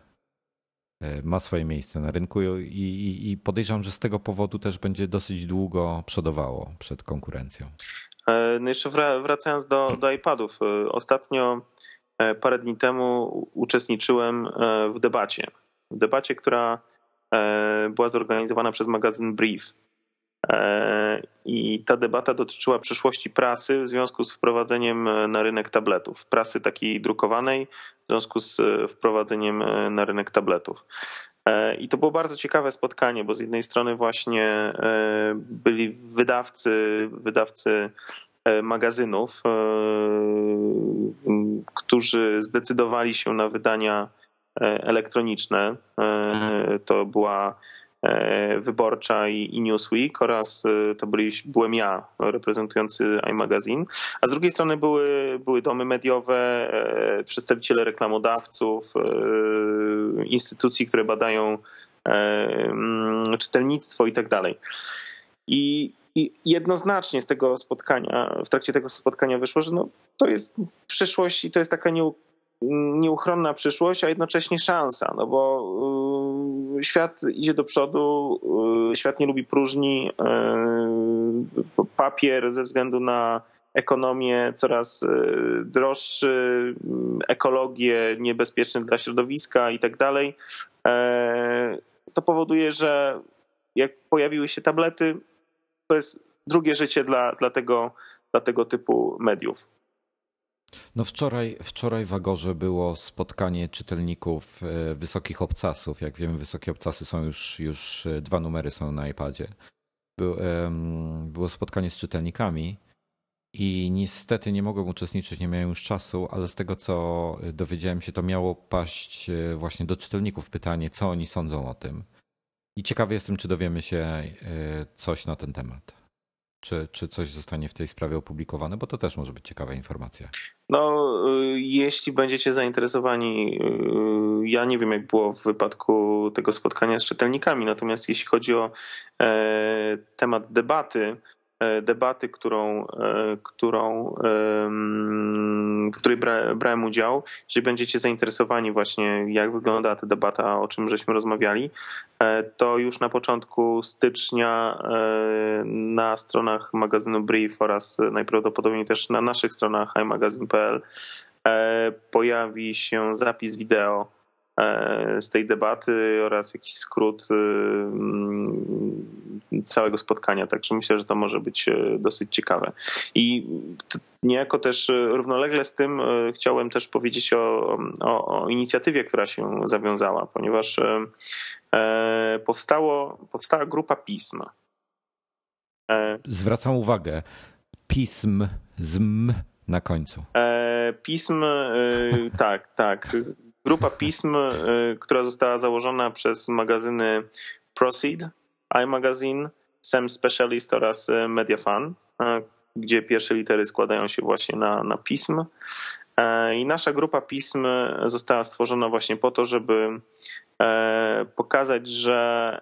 e, ma swoje miejsce na rynku i, i, i podejrzewam, że z tego powodu też będzie dosyć długo przodowało przed konkurencją.
E, no jeszcze wracając do, do iPadów. E, ostatnio, parę dni temu uczestniczyłem w debacie. W debacie, która była zorganizowana przez magazyn Brief. E, I ta debata dotyczyła przyszłości prasy w związku z wprowadzeniem na rynek tabletów. Prasy takiej drukowanej w związku z wprowadzeniem na rynek tabletów. E, I to było bardzo ciekawe spotkanie, bo z jednej strony właśnie e, byli wydawcy, wydawcy magazynów, którzy zdecydowali się na wydania elektroniczne. To była E, wyborcza i, i Newsweek oraz e, to byli, byłem ja reprezentujący iMagazine, a z drugiej strony były, były domy mediowe, e, przedstawiciele reklamodawców, instytucji, które badają mm, czytelnictwo i tak dalej. I i jednoznacznie z tego spotkania, w trakcie tego spotkania wyszło, że no, to jest przyszłość i to jest taka nieuchronna przyszłość, a jednocześnie szansa, no bo świat idzie do przodu, y, świat nie lubi próżni, y, papier ze względu na ekonomię coraz droższy, ekologię niebezpieczne dla środowiska i tak dalej. E, to powoduje, że jak pojawiły się tablety, to jest drugie życie dla, dla, tego, dla tego typu mediów.
No wczoraj, wczoraj w Agorze było spotkanie czytelników e, Wysokich Obcasów. Jak wiemy, Wysokie Obcasy są już, już e, dwa numery są na iPadzie. Było spotkanie z czytelnikami i niestety nie mogłem uczestniczyć, nie miałem już czasu, ale z tego co dowiedziałem się, to miało paść e, właśnie do czytelników pytanie, co oni sądzą o tym. I ciekawy jestem, czy dowiemy się coś na ten temat. Czy, czy coś zostanie w tej sprawie opublikowane, bo to też może być ciekawa informacja.
No, y, jeśli będziecie zainteresowani, y, ja nie wiem, jak było w wypadku tego spotkania z czytelnikami, natomiast jeśli chodzi o e, temat debaty, debaty, którą, e, którą, w której brałem udział. Jeżeli będziecie zainteresowani właśnie, jak wygląda ta debata, o czym żeśmy rozmawiali, e, to już na początku stycznia na stronach magazynu Brief oraz najprawdopodobniej też na naszych stronach iMagazine.pl pojawi się zapis wideo E, z tej debaty oraz jakiś skrót e, całego spotkania. Także myślę, że to może być e, dosyć ciekawe. I niejako też równolegle z tym chciałem też powiedzieć o, o, o inicjatywie, która się zawiązała, ponieważ powstało, powstała grupa pism.
Zwracam uwagę, pism z m na końcu.
Pism, tak, tak. Grupa pism, która została założona przez magazyny Proceed, iMagazine, Sam Specialist oraz y, Mediafan, y, gdzie pierwsze litery składają się właśnie na, na pism. I nasza grupa pism została stworzona właśnie po to, żeby pokazać, że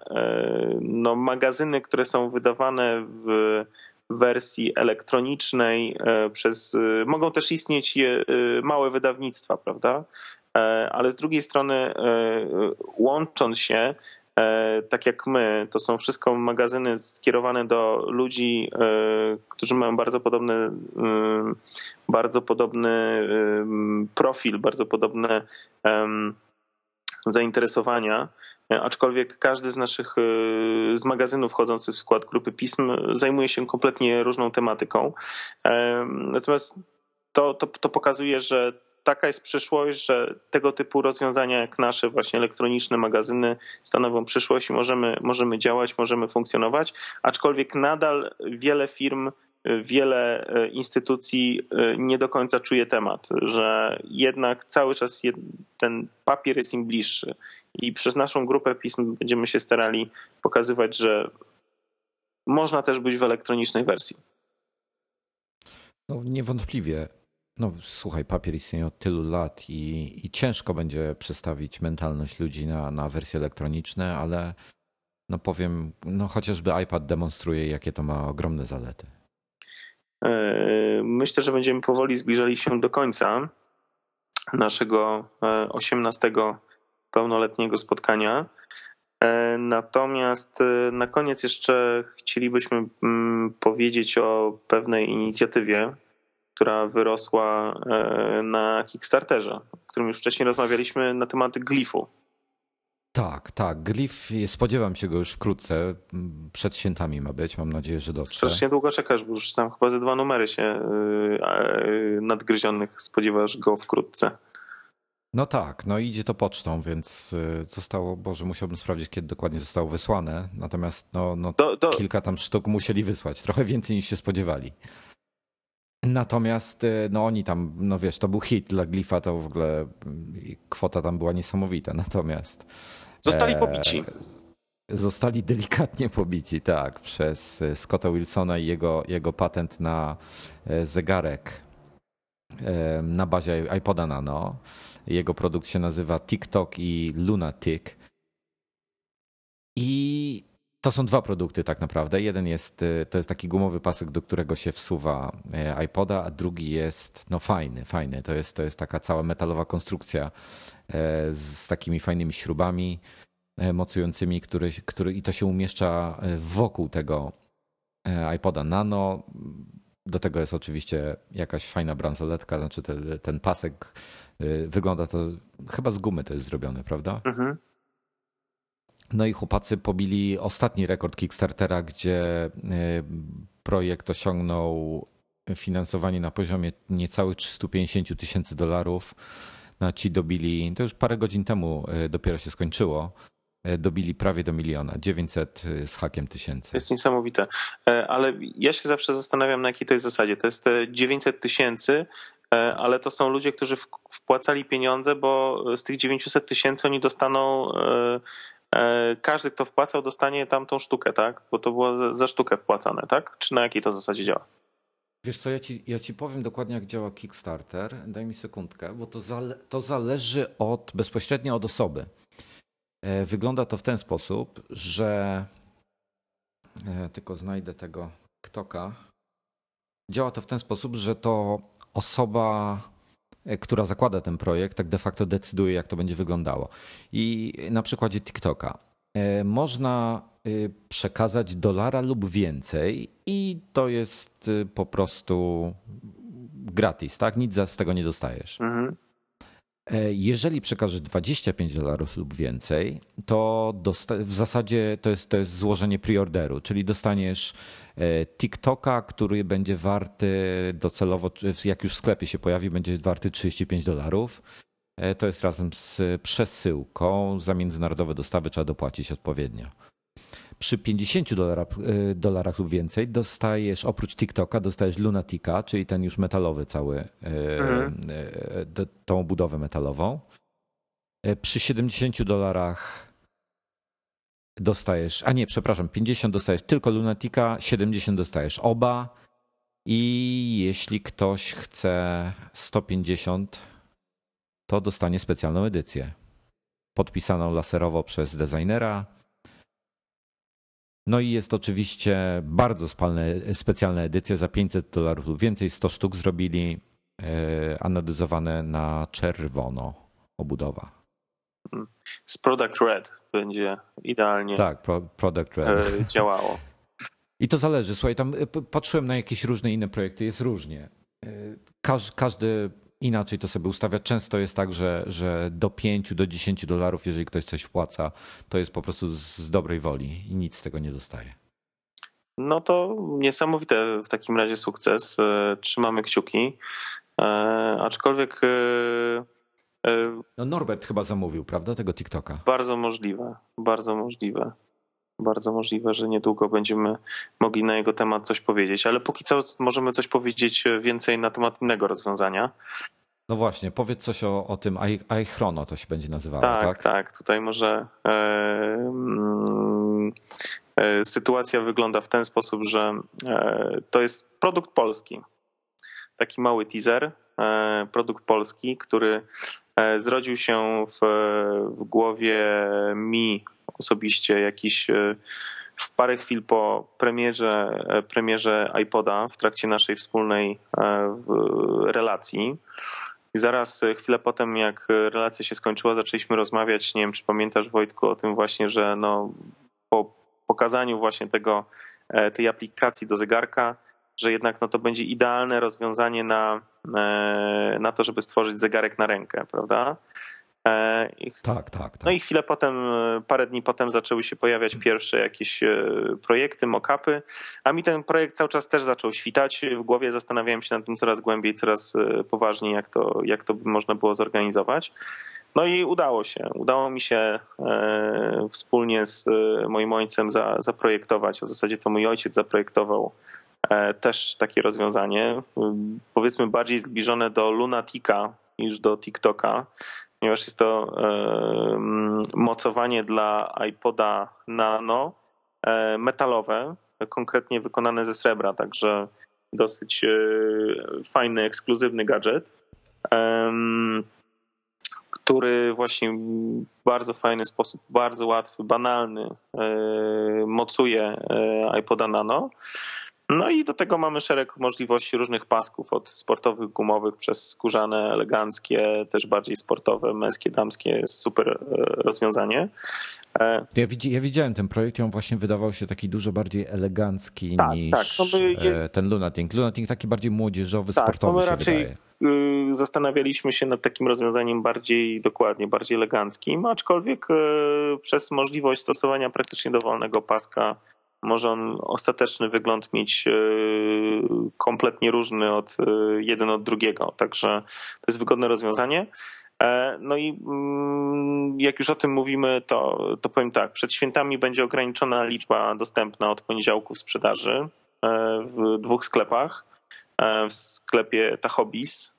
no, magazyny, które są wydawane w wersji elektronicznej przez, mogą też istnieć małe wydawnictwa, prawda? Ale z drugiej strony łącząc się E, tak jak my, to są wszystko magazyny skierowane do ludzi, e, którzy mają bardzo podobny, e, bardzo podobny profil, bardzo podobne zainteresowania. Aczkolwiek każdy z naszych z magazynów wchodzących w skład grupy pism zajmuje się kompletnie różną tematyką. Natomiast to, to, to pokazuje, że taka jest przyszłość, że tego typu rozwiązania jak nasze właśnie elektroniczne magazyny stanowią przyszłość i możemy, możemy działać, możemy funkcjonować, aczkolwiek nadal wiele firm wiele e, instytucji e, nie do końca czuje temat, że jednak cały czas ten papier jest im bliższy. I przez naszą grupę pism będziemy się starali pokazywać, że można też być w elektronicznej wersji.
No, niewątpliwie. No słuchaj, papier istnieje od tylu lat i, i ciężko będzie przestawić mentalność ludzi na, na wersje elektroniczne, ale no powiem, no chociażby iPad demonstruje, jakie to ma ogromne zalety.
E, myślę, że będziemy powoli zbliżali się do końca naszego 18 e, pełnoletniego spotkania. E, natomiast na koniec jeszcze chcielibyśmy mm, powiedzieć o pewnej inicjatywie, która wyrosła e, na Kickstarterze, o którym już wcześniej rozmawialiśmy na temat glifu.
Tak, tak. Glif, spodziewam się go już wkrótce. Przed świętami ma być. Mam nadzieję, że dobrze.
Strasznie długo czekasz, bo już tam chyba ze dwa numery się e, e, nadgryzionych spodziewasz go wkrótce.
No tak, no idzie to pocztą, więc zostało, Boże, musiałbym sprawdzić, kiedy dokładnie zostało wysłane. Natomiast no, no do, do... kilka tam sztuk musieli wysłać, trochę więcej niż się spodziewali. Natomiast y, no oni tam, no wiesz, to był hit dla Glifa, to w ogóle kwota tam była niesamowita. Natomiast
zostali e, pobici.
Zostali delikatnie pobici, tak, przez y, Scotta Wilsona i jego, jego patent na e, zegarek e, na bazie iPoda Nano. Jego produkt się nazywa TikTok i Lunatic. I to są dwa produkty tak naprawdę. Jeden jest, y, to jest taki gumowy pasek, do którego się wsuwa y, iPoda, a drugi jest no fajny, fajny. To jest, to jest taka cała metalowa konstrukcja y, z takimi fajnymi śrubami mocującymi, który, który i to się umieszcza wokół tego iPoda Nano. Do tego jest oczywiście jakaś fajna bransoletka, znaczy ten, ten pasek wygląda to chyba z gumy to jest zrobione, prawda? Mhm. No i chłopacy pobili ostatni rekord Kickstartera, gdzie e, projekt osiągnął finansowanie na poziomie niecałych 350 tysięcy dolarów. No ci dobili, to już parę godzin temu e, dopiero się skończyło, e, dobili prawie do miliona, 900 z hakiem tysięcy.
To jest niesamowite, ale ja się zawsze zastanawiam na jakiej to jest zasadzie. To jest 900 tysięcy, ale to są ludzie, którzy wpłacali pieniądze, bo z tych 900 tysięcy oni dostaną E, każdy, kto wpłacał, dostanie tam tą sztukę, tak? Bo to było za sztukę wpłacane, tak? Czy na jakiej to zasadzie działa?
Wiesz co, ja ci, ja ci powiem dokładnie, jak działa Kickstarter. Daj mi sekundkę, bo to, zale, to zależy od, bezpośrednio od osoby. E, wygląda to w ten sposób, że e, tylko znajdę tego ktoka. Działa to w ten sposób, że to osoba E, która zakłada ten projekt, tak de facto decyduje, jak to będzie wyglądało. I na przykładzie TikToka. E, można e, przekazać dolara lub więcej, i to jest po prostu gratis, tak? Nic z tego nie dostajesz. Mhm. Jeżeli przekażesz 25 dolarów lub więcej, to w zasadzie to jest, to jest złożenie preorderu, czyli dostaniesz E, TikToka, który będzie warty docelowo, jak już w sklepie się pojawi, będzie warty 35 dolarów. E, to jest razem z przesyłką. Za międzynarodowe dostawy trzeba dopłacić odpowiednio. Przy 50 dolarach, e, dolarach lub więcej dostajesz, oprócz TikToka, dostajesz Lunatica, czyli ten już metalowy cały, mhm. tą budowę metalową. Przy 70 dolarach dostajesz, a nie, przepraszam, 50 dostajesz tylko Lunatica, 70 dostajesz oba i jeśli ktoś chce 150, to dostanie specjalną edycję. podpisaną laserowo przez designera. No i jest oczywiście bardzo spalne, specjalna edycja za 500 dolarów lub więcej. 100 sztuk zrobili, e, anodyzowane na czerwono obudowa.
Z Product Red będzie idealnie
tak, pro, Product Red.
działało.
I to zależy. Słuchaj, tam patrzyłem na jakieś różne inne projekty, jest różnie. Każ, każdy inaczej to sobie ustawia. Często jest tak, że, że do 5 do 10 dolarów, jeżeli ktoś coś wpłaca, to jest po prostu z dobrej woli i nic z tego nie dostaje.
No to niesamowite w takim razie sukces. E, trzymamy kciuki. E, aczkolwiek.
E, no Norbert chyba zamówił, prawda, tego TikToka?
Bardzo możliwe, bardzo możliwe. Bardzo możliwe, że niedługo będziemy mogli na jego temat coś powiedzieć, ale póki co możemy coś powiedzieć więcej na temat innego rozwiązania.
No właśnie, powiedz coś o, o tym iChrono, to się będzie nazywało, tak?
Tak, tak. Tutaj może e, e, sytuacja wygląda w ten sposób, że e, to jest produkt polski. Taki mały teaser, e, produkt polski, który e, zrodził się w, w głowie mi osobiście jakiś e, w parę chwil po premierze, e, premierze iPoda w trakcie naszej wspólnej e, relacji. I zaraz chwilę potem, jak relacja się skończyła, zaczęliśmy rozmawiać. Nie wiem, czy pamiętasz, Wojtku, o tym właśnie, że no, po pokazaniu właśnie tego, tej aplikacji do zegarka, że jednak no, to będzie idealne rozwiązanie na, na to, żeby stworzyć zegarek na rękę, prawda?
E, tak, tak, tak.
No i chwilę potem, e, parę dni potem zaczęły się pojawiać pierwsze jakieś e, projekty, mock-upy, a mi ten projekt cały czas też zaczął świtać. W głowie zastanawiałem się nad tym coraz głębiej, coraz poważniej, jak to, jak to by można było zorganizować. No i udało się. Udało mi się e, wspólnie z moim ojcem za, zaprojektować, w zasadzie to mój ojciec zaprojektował e, też takie rozwiązanie, powiedzmy bardziej zbliżone do Lunatica niż do TikToka ponieważ jest to mocowanie dla iPoda Nano e, metalowe, konkretnie wykonane ze srebra, także dosyć e, fajny, ekskluzywny gadżet, który właśnie w bardzo fajny sposób, bardzo łatwy, banalny e, mocuje iPoda Nano. No i do tego mamy szereg możliwości różnych pasków, od sportowych, gumowych, przez skórzane, eleganckie, też bardziej sportowe, męskie, damskie. Jest super e, rozwiązanie.
E, ja, widzi, ja widziałem ten projekt i on właśnie wydawał się taki dużo bardziej elegancki tak, niż tak. No ten Lunatic. Lunatic taki bardziej młodzieżowy, tak, sportowy no my raczej
wydaje. zastanawialiśmy się nad takim rozwiązaniem bardziej dokładnie, bardziej eleganckim, aczkolwiek przez możliwość stosowania praktycznie dowolnego paska może on ostateczny wygląd mieć e, kompletnie różny od e, jeden od drugiego. Także to jest wygodne rozwiązanie. E, no i mm, jak już o tym mówimy, to, to powiem tak, przed świętami będzie ograniczona liczba dostępna od poniedziałku sprzedaży w dwóch sklepach. W sklepie Tachobis,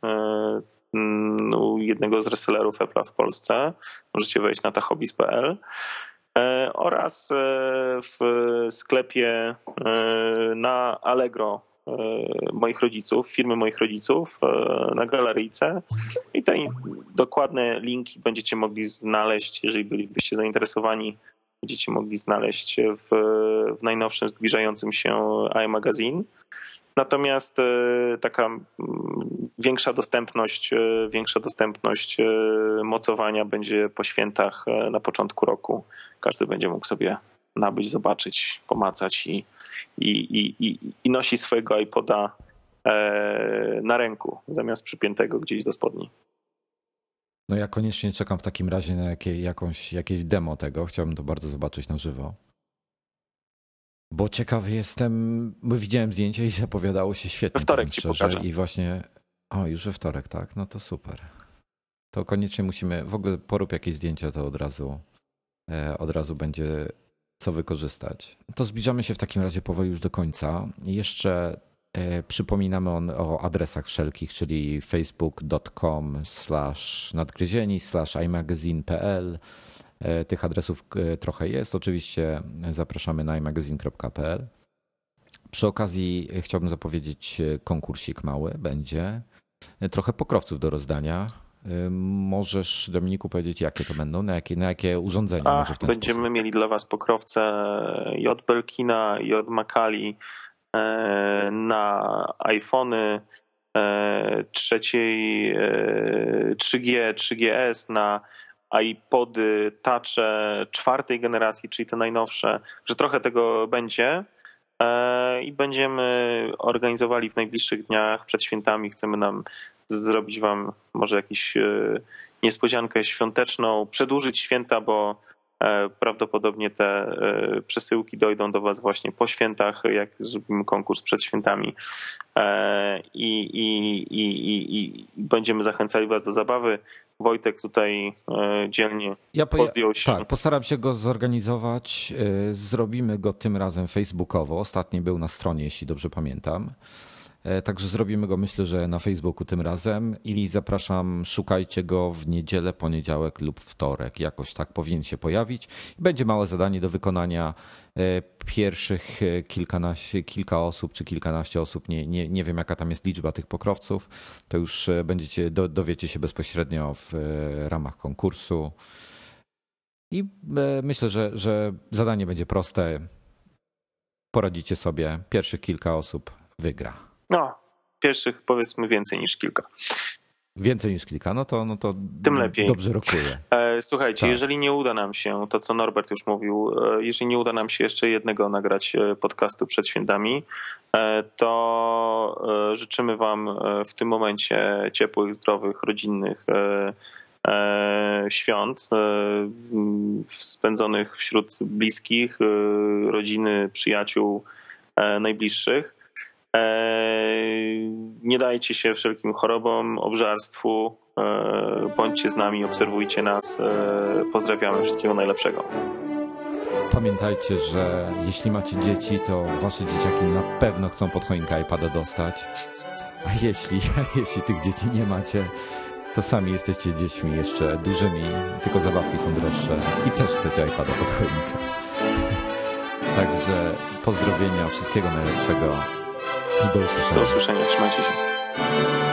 mm, jednego z resellerów Apple'a w Polsce. Możecie wejść na tachobis.pl oraz e, w sklepie e, na Allegro moich rodziców, firmy moich rodziców na galeryjce i te dokładne linki będziecie mogli znaleźć, jeżeli bylibyście zainteresowani, będziecie mogli znaleźć w, w najnowszym zbliżającym się iMagazine. Natomiast e, taka mm, większa dostępność, e, większa dostępność e, mocowania będzie po świętach na początku roku. Każdy będzie mógł sobie nabyć, zobaczyć, pomacać i, i, i, i nosić swojego iPoda na ręku zamiast przypiętego gdzieś do spodni.
No ja koniecznie czekam w takim razie na jakąś, jakieś demo tego. Chciałbym to bardzo zobaczyć na żywo. Bo ciekawy jestem, bo widziałem zdjęcie i zapowiadało się świetnie.
We wtorek ci pokażę.
I właśnie, o już we wtorek, tak? No to super. To koniecznie musimy, w ogóle porób jakieś zdjęcia, to od razu, e, od razu będzie co wykorzystać. To zbliżamy się w takim razie powoli już do końca. Jeszcze e, przypominamy on o adresach wszelkich, czyli facebook.com slash nadgryzieni slash imagazine.pl tych adresów e, trochę jest. Oczywiście zapraszamy na imagazine.pl. Przy okazji chciałbym zapowiedzieć konkursik mały. Będzie trochę pokrowców do rozdania. Możesz, Dominiku, powiedzieć, jakie to będą, na jakie, na jakie urządzenia? Ach, może w ten
będziemy
sposób?
mieli dla Was pokrowce J. Belkina, J. Makali na iPhony trzeciej 3G, 3GS, na iPody Touche czwartej generacji, czyli te najnowsze, że trochę tego będzie i będziemy organizowali w najbliższych dniach przed świętami. Chcemy nam zrobić wam może jakąś e, niespodziankę świąteczną, przedłużyć święta, bo e, prawdopodobnie te e, przesyłki dojdą do Was właśnie po świętach, jak zrobimy konkurs przed świętami i, i, i, i, będziemy zachęcali Was do zabawy. Wojtek tutaj dzielnie ja podjął się.
Tak, postaram się go zorganizować. Zrobimy go tym razem facebookowo. Ostatni był na stronie, jeśli dobrze pamiętam. E, także zrobimy go myślę, że na Facebooku tym razem i zapraszam, szukajcie go w niedzielę, poniedziałek lub wtorek. Jakoś tak powinien się pojawić. Będzie małe zadanie do wykonania. E, pierwszych e, kilkanaście, kilka osób czy kilkanaście osób, nie, nie, nie wiem jaka tam jest liczba tych pokrowców, to już będziecie, dowiecie się bezpośrednio w ramach konkursu. I myślę, że, że zadanie będzie proste. Poradzicie sobie. Pierwszych kilka osób wygra.
No, pierwszych powiedzmy więcej niż kilka.
Więcej niż kilka, no to, no to
tym lepiej.
Dobrze rokuje.
E, słuchajcie, tak. jeżeli nie uda nam się, to co Norbert już mówił, e, jeżeli nie uda nam się jeszcze jednego nagrać e, podcastu przed świętami, to życzymy Wam w tym momencie ciepłych, zdrowych, rodzinnych świąt spędzonych wśród bliskich, rodziny, przyjaciół najbliższych. Nie dajcie się wszelkim chorobom, obżarstwu. E, bądźcie z nami, obserwujcie nas. E, pozdrawiamy wszystkiego najlepszego.
Pamiętajcie, że jeśli macie dzieci, to wasze dzieciaki na pewno chcą pod choinkę iPada dostać. A jeśli, jeśli tych dzieci nie macie, to sami jesteście dziećmi jeszcze dużymi, tylko zabawki są droższe i też chcecie iPada pod choinkę. Także pozdrowienia, wszystkiego najlepszego.
Do usłyszenia. Do usłyszenia. Trzymajcie się.